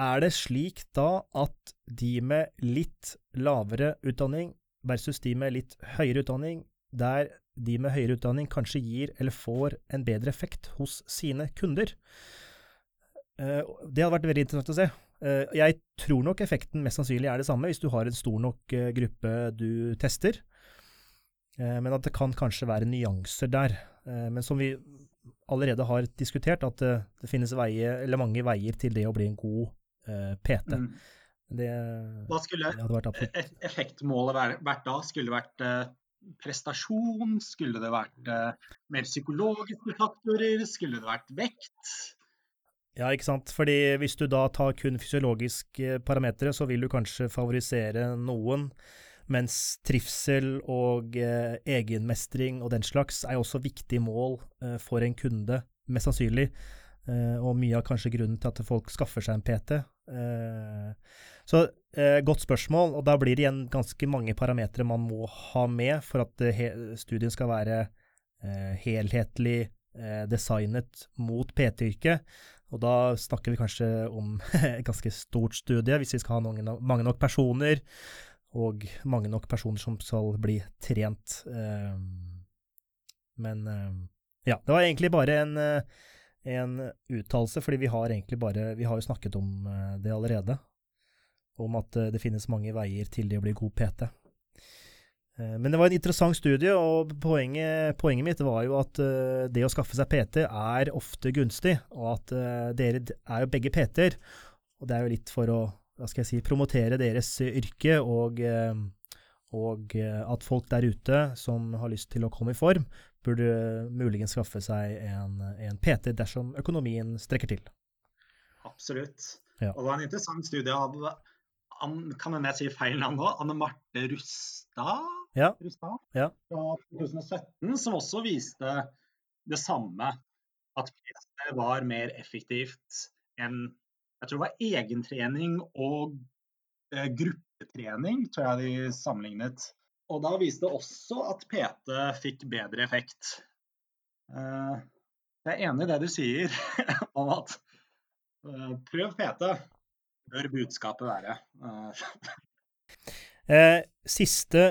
S1: er det slik da at de med litt lavere utdanning versus de med litt høyere utdanning, der de med høyere utdanning kanskje gir eller får en bedre effekt hos sine kunder? Uh, det hadde vært veldig interessant å se. Eh, jeg tror nok effekten mest sannsynlig er det samme hvis du har en stor nok eh, gruppe du tester. Eh, men at det kan kanskje være nyanser der. Eh, men som vi allerede har diskutert, at det, finnes veier, mange veier til det å bli en god eh, PT.
S3: Mm.
S1: Det,
S3: Hva skulle
S1: det vært
S3: e- effektmålet vært, vært da? Skulle det vært eh, prestasjon? Skulle det vært eh, mer psykologiske faktorer? Skulle det vært vekt?
S1: Ja, ikke sant. Fordi hvis du da tar kun fysiologiske parametere, så vil du kanskje favorisere noen. Mens trivsel og eh, egenmestring og den slags er også viktige mål eh, for en kunde, mest sannsynlig. Eh, og mye av kanskje grunnen til at folk skaffer seg en PT. Eh, så eh, godt spørsmål, og da blir det igjen ganske mange parametere man må ha med for at studien skal være helhetlig designet mot PT-yrket. Og da snakker vi kanskje om [LAUGHS] et ganske stort studie, hvis vi skal ha mange, mange nok personer, og mange nok personer som skal bli trent. Men ja, det var egentlig bare en, en uttalelse, fordi vi har egentlig bare Vi har jo snakket om eh, det allerede. Om at eh, det finnes mange veier til det å bli god PT. Eh, Men det var en interessant studie, og poenget, poenget mitt var jo at det å skaffe seg PT er ofte gunstig, og at dere er jo begge PT-er. Og det er jo litt for å hva skal jeg si, promotere deres yrke, og, og at folk der ute som har lyst til å komme i form, burde muligens skaffe seg en, en PT dersom økonomien strekker til.
S3: Absolutt.
S1: Ja.
S3: Og det var en interessant studie av kan hende jeg sier feil navn nå, Anne Marte Rustad?
S1: Ja.
S3: Rustad?
S1: Ja.
S3: Fra 2017, som også viste det samme. At PT var mer effektivt enn jeg tror det var egentrening og eh, gruppetrening, tror jeg de sammenlignet. Og da viste det også at PT fikk bedre effekt. Eh, jeg er enig i det du sier [LAUGHS] om at eh, prøv PT, bør budskapet være. Eh,
S1: siste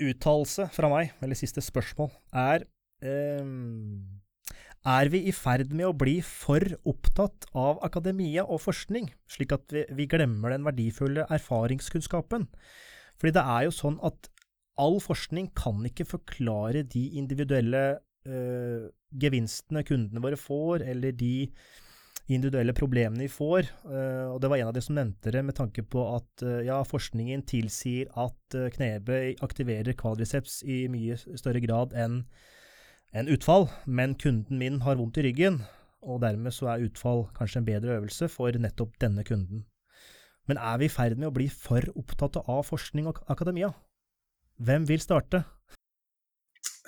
S1: uttalelse fra meg, eller siste spørsmål, er Er vi i ferd med å bli for opptatt av akademia og forskning, slik at vi, vi glemmer den verdifulle erfaringskunnskapen? Fordi det er jo sånn at all forskning kan ikke forklare de individuelle eh, gevinstene kundene våre får, eller de individuelle problemene de får. eh, og det var en av de som nevnte det, med tanke på at eh, ja, forskningen tilsier at knebøy aktiverer quadriceps i mye større grad enn en utfall, men kunden min har vondt i ryggen, og dermed så er utfall kanskje en bedre øvelse for nettopp denne kunden. Men er vi i ferd med å bli for opptatt av forskning og akademia? Hvem vil starte?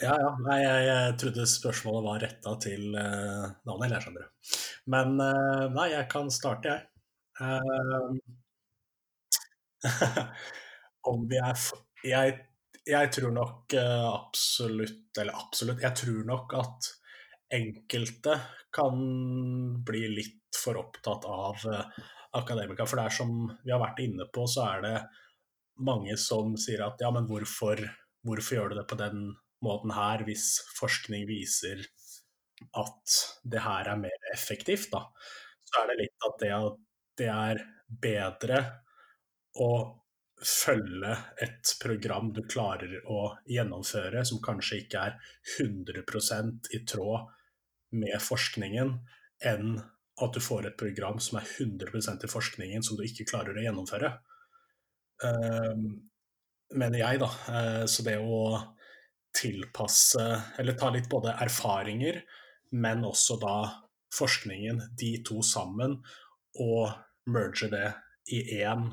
S2: Ja, ja. Nei, jeg, jeg trodde spørsmålet var retta til uh, Daniel, jeg skjønner det. Men uh, nei, jeg kan starte, jeg. Uh, [LAUGHS] om vi er jeg, jeg tror nok uh, absolutt Eller absolutt, jeg tror nok at enkelte kan bli litt for opptatt av akademika. For det er som vi har vært inne på, så er det mange som sier at ja, men hvorfor, hvorfor gjør du det på den måten her, hvis forskning viser at det her er mer effektivt, da. Så er det litt at det, det er bedre å følge et program du klarer å gjennomføre, som kanskje ikke er 100% i tråd med forskningen, enn at du får et program som er 100% i forskningen, som du ikke klarer å gjennomføre. Uh, mener jeg, da. Uh, så det å tilpasse, eller ta litt både erfaringer, men også da forskningen, de to sammen, og merge det i én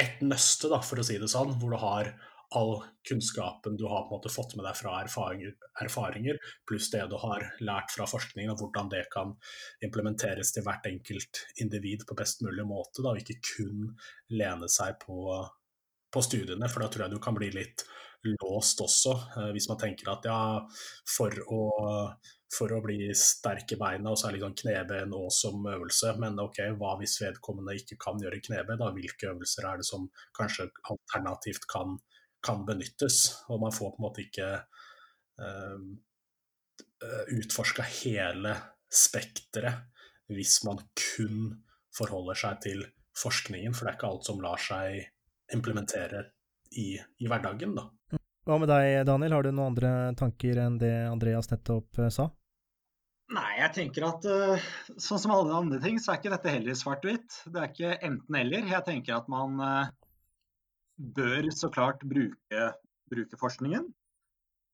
S2: et nøste, da, for å si det sånn, hvor du har all kunnskapen du har på en måte fått med deg fra erfaringer, erfaringer pluss det du har lært fra forskningen, og hvordan det kan implementeres til hvert enkelt individ på best mulig måte. Da, og ikke kun lene seg på, på studiene, for da tror jeg du kan bli litt låst også, hvis man tenker at ja, for å, for å bli sterk i beina, og så er liksom kneben òg som øvelse, men ok, hva hvis vedkommende ikke kan gjøre knebøy, da hvilke øvelser er det som kanskje alternativt kan, kan benyttes? Og man får på en måte ikke uh, utforska hele spekteret hvis man kun forholder seg til forskningen, for det er ikke alt som lar seg implementere i, i hverdagen, da.
S1: Hva med deg, Daniel? Har du noen andre tanker enn det Andreas nettopp eh, sa?
S3: Nei, jeg tenker at uh, sånn som alle andre ting, så er ikke dette heller svart-hvitt. Det er ikke enten-eller. Jeg tenker at man uh, bør så klart bruke, bruke forskningen,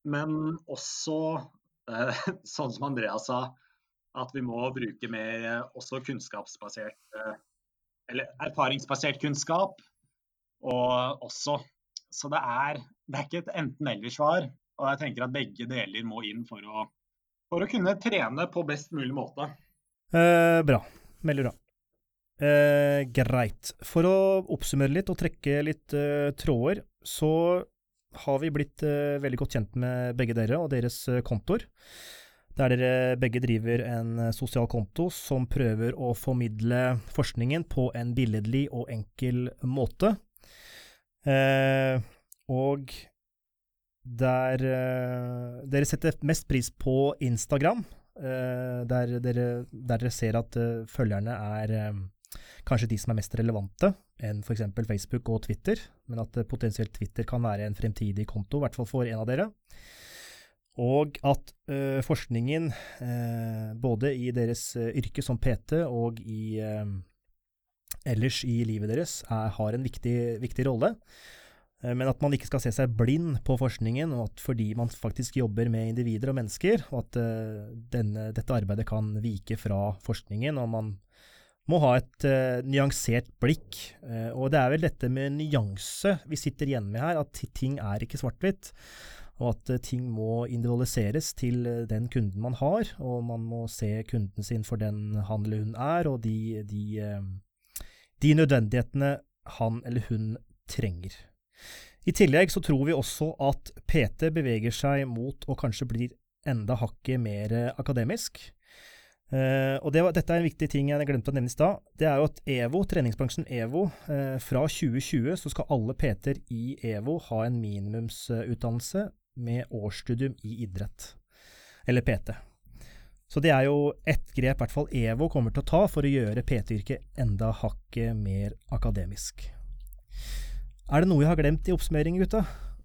S3: men også, eh, [LAUGHS] sånn som Andreas sa, at vi må bruke mer også kunnskapsbasert Eller erfaringsbasert kunnskap. Og også Så det er, det er ikke et enten-eller-svar. Og jeg tenker at begge deler må inn for å for å kunne trene på best mulig måte.
S1: Eh, bra. Veldig bra. Eh, greit. For å oppsummere litt og trekke litt eh, tråder, så har vi blitt eh, veldig godt kjent med begge dere og deres eh, kontoer. Der dere begge driver en eh, sosial konto som prøver å formidle forskningen på en billedlig og enkel måte. og der dere setter mest pris på Instagram, der, dere, der, dere, ser at følgerne er kanskje de som er mest relevante, enn f.eks. Facebook og Twitter, men at potensielt Twitter kan være en fremtidig konto, i hvert fall for en av dere. Og at forskningen, både i deres yrke som PT og i ellers i livet deres, er, har en viktig, viktig rolle. Eh, men at man ikke skal se seg blind på forskningen, og at fordi man faktisk jobber med individer og mennesker, og at denne, dette arbeidet kan vike fra forskningen, og man må ha et uh, nyansert blikk. Uh, og det er vel dette med nyanse vi sitter igjen med her, at ting er ikke svart-hvitt. Og at ting må individualiseres til den kunden man har, og man må se kunden sin for den han eller hun er, og de, de, de nødvendighetene han eller hun trenger. I tillegg så tror vi også at PT beveger seg mot å kanskje bli enda hakket mer akademisk. Uh, og det var, dette er en viktig ting jeg glemte å nevne i stad. Det er jo at EVO, treningsbransjen EVO, uh, fra 2020 så skal alle PT-er i EVO ha en minimumsutdannelse med årsstudium i idrett. Eller PT. Så det er jo ett grep hvert fall EVO kommer til å ta for å gjøre PT-yrket enda hakket mer akademisk. Er det noe jeg har glemt i oppsummeringen, gutta?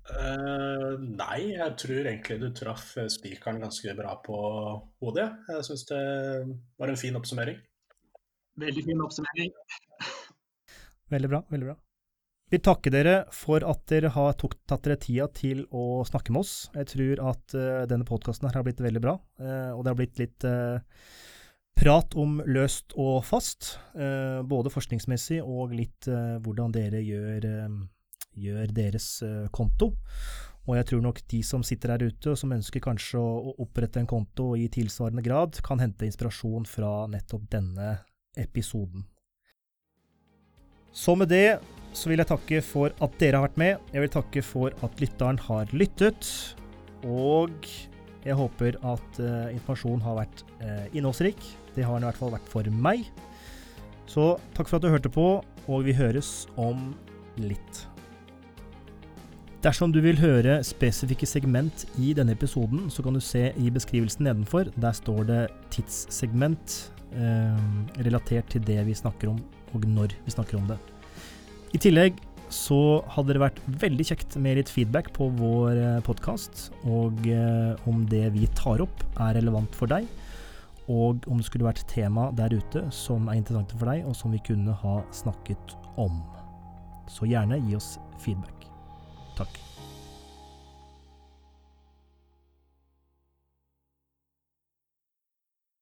S2: Uh, nei, jeg tror egentlig du traff spikeren ganske bra på hodet. Jeg syns det var en fin oppsummering.
S3: Veldig fin oppsummering.
S1: veldig bra. veldig bra. Vi takker dere for at dere har tatt dere tida til å snakke med oss. Jeg tror at uh, denne podkasten har blitt veldig bra, uh, og det har blitt litt prat om løst og fast, eh, både forskningsmessig og litt eh, hvordan dere gjør, eh, gjør deres konto. Og jeg tror nok de som sitter her ute og som ønsker kanskje å opprette en konto i tilsvarende grad, kan hente inspirasjon fra nettopp denne episoden. Så med det så vil jeg takke for at dere har vært med. Jeg vil takke for at lytteren har lyttet. Og jeg håper at uh, informasjonen har vært uh, innholdsrik. Det har den i hvert fall vært for meg. Så takk for at du hørte på, og vi høres om litt. Dersom du vil høre spesifikke segment i denne episoden, så kan du se i beskrivelsen nedenfor. Der står det tidssegment eh, relatert til det vi snakker om, og når vi snakker om det. I tillegg så hadde det vært veldig kjekt med litt feedback på vår eh, podkast, og eh, om det vi tar opp er relevant for deg og om det skulle vært tema der ute som er interessante for deg, og som vi kunne ha snakket om. Så gjerne gi oss feedback. Takk.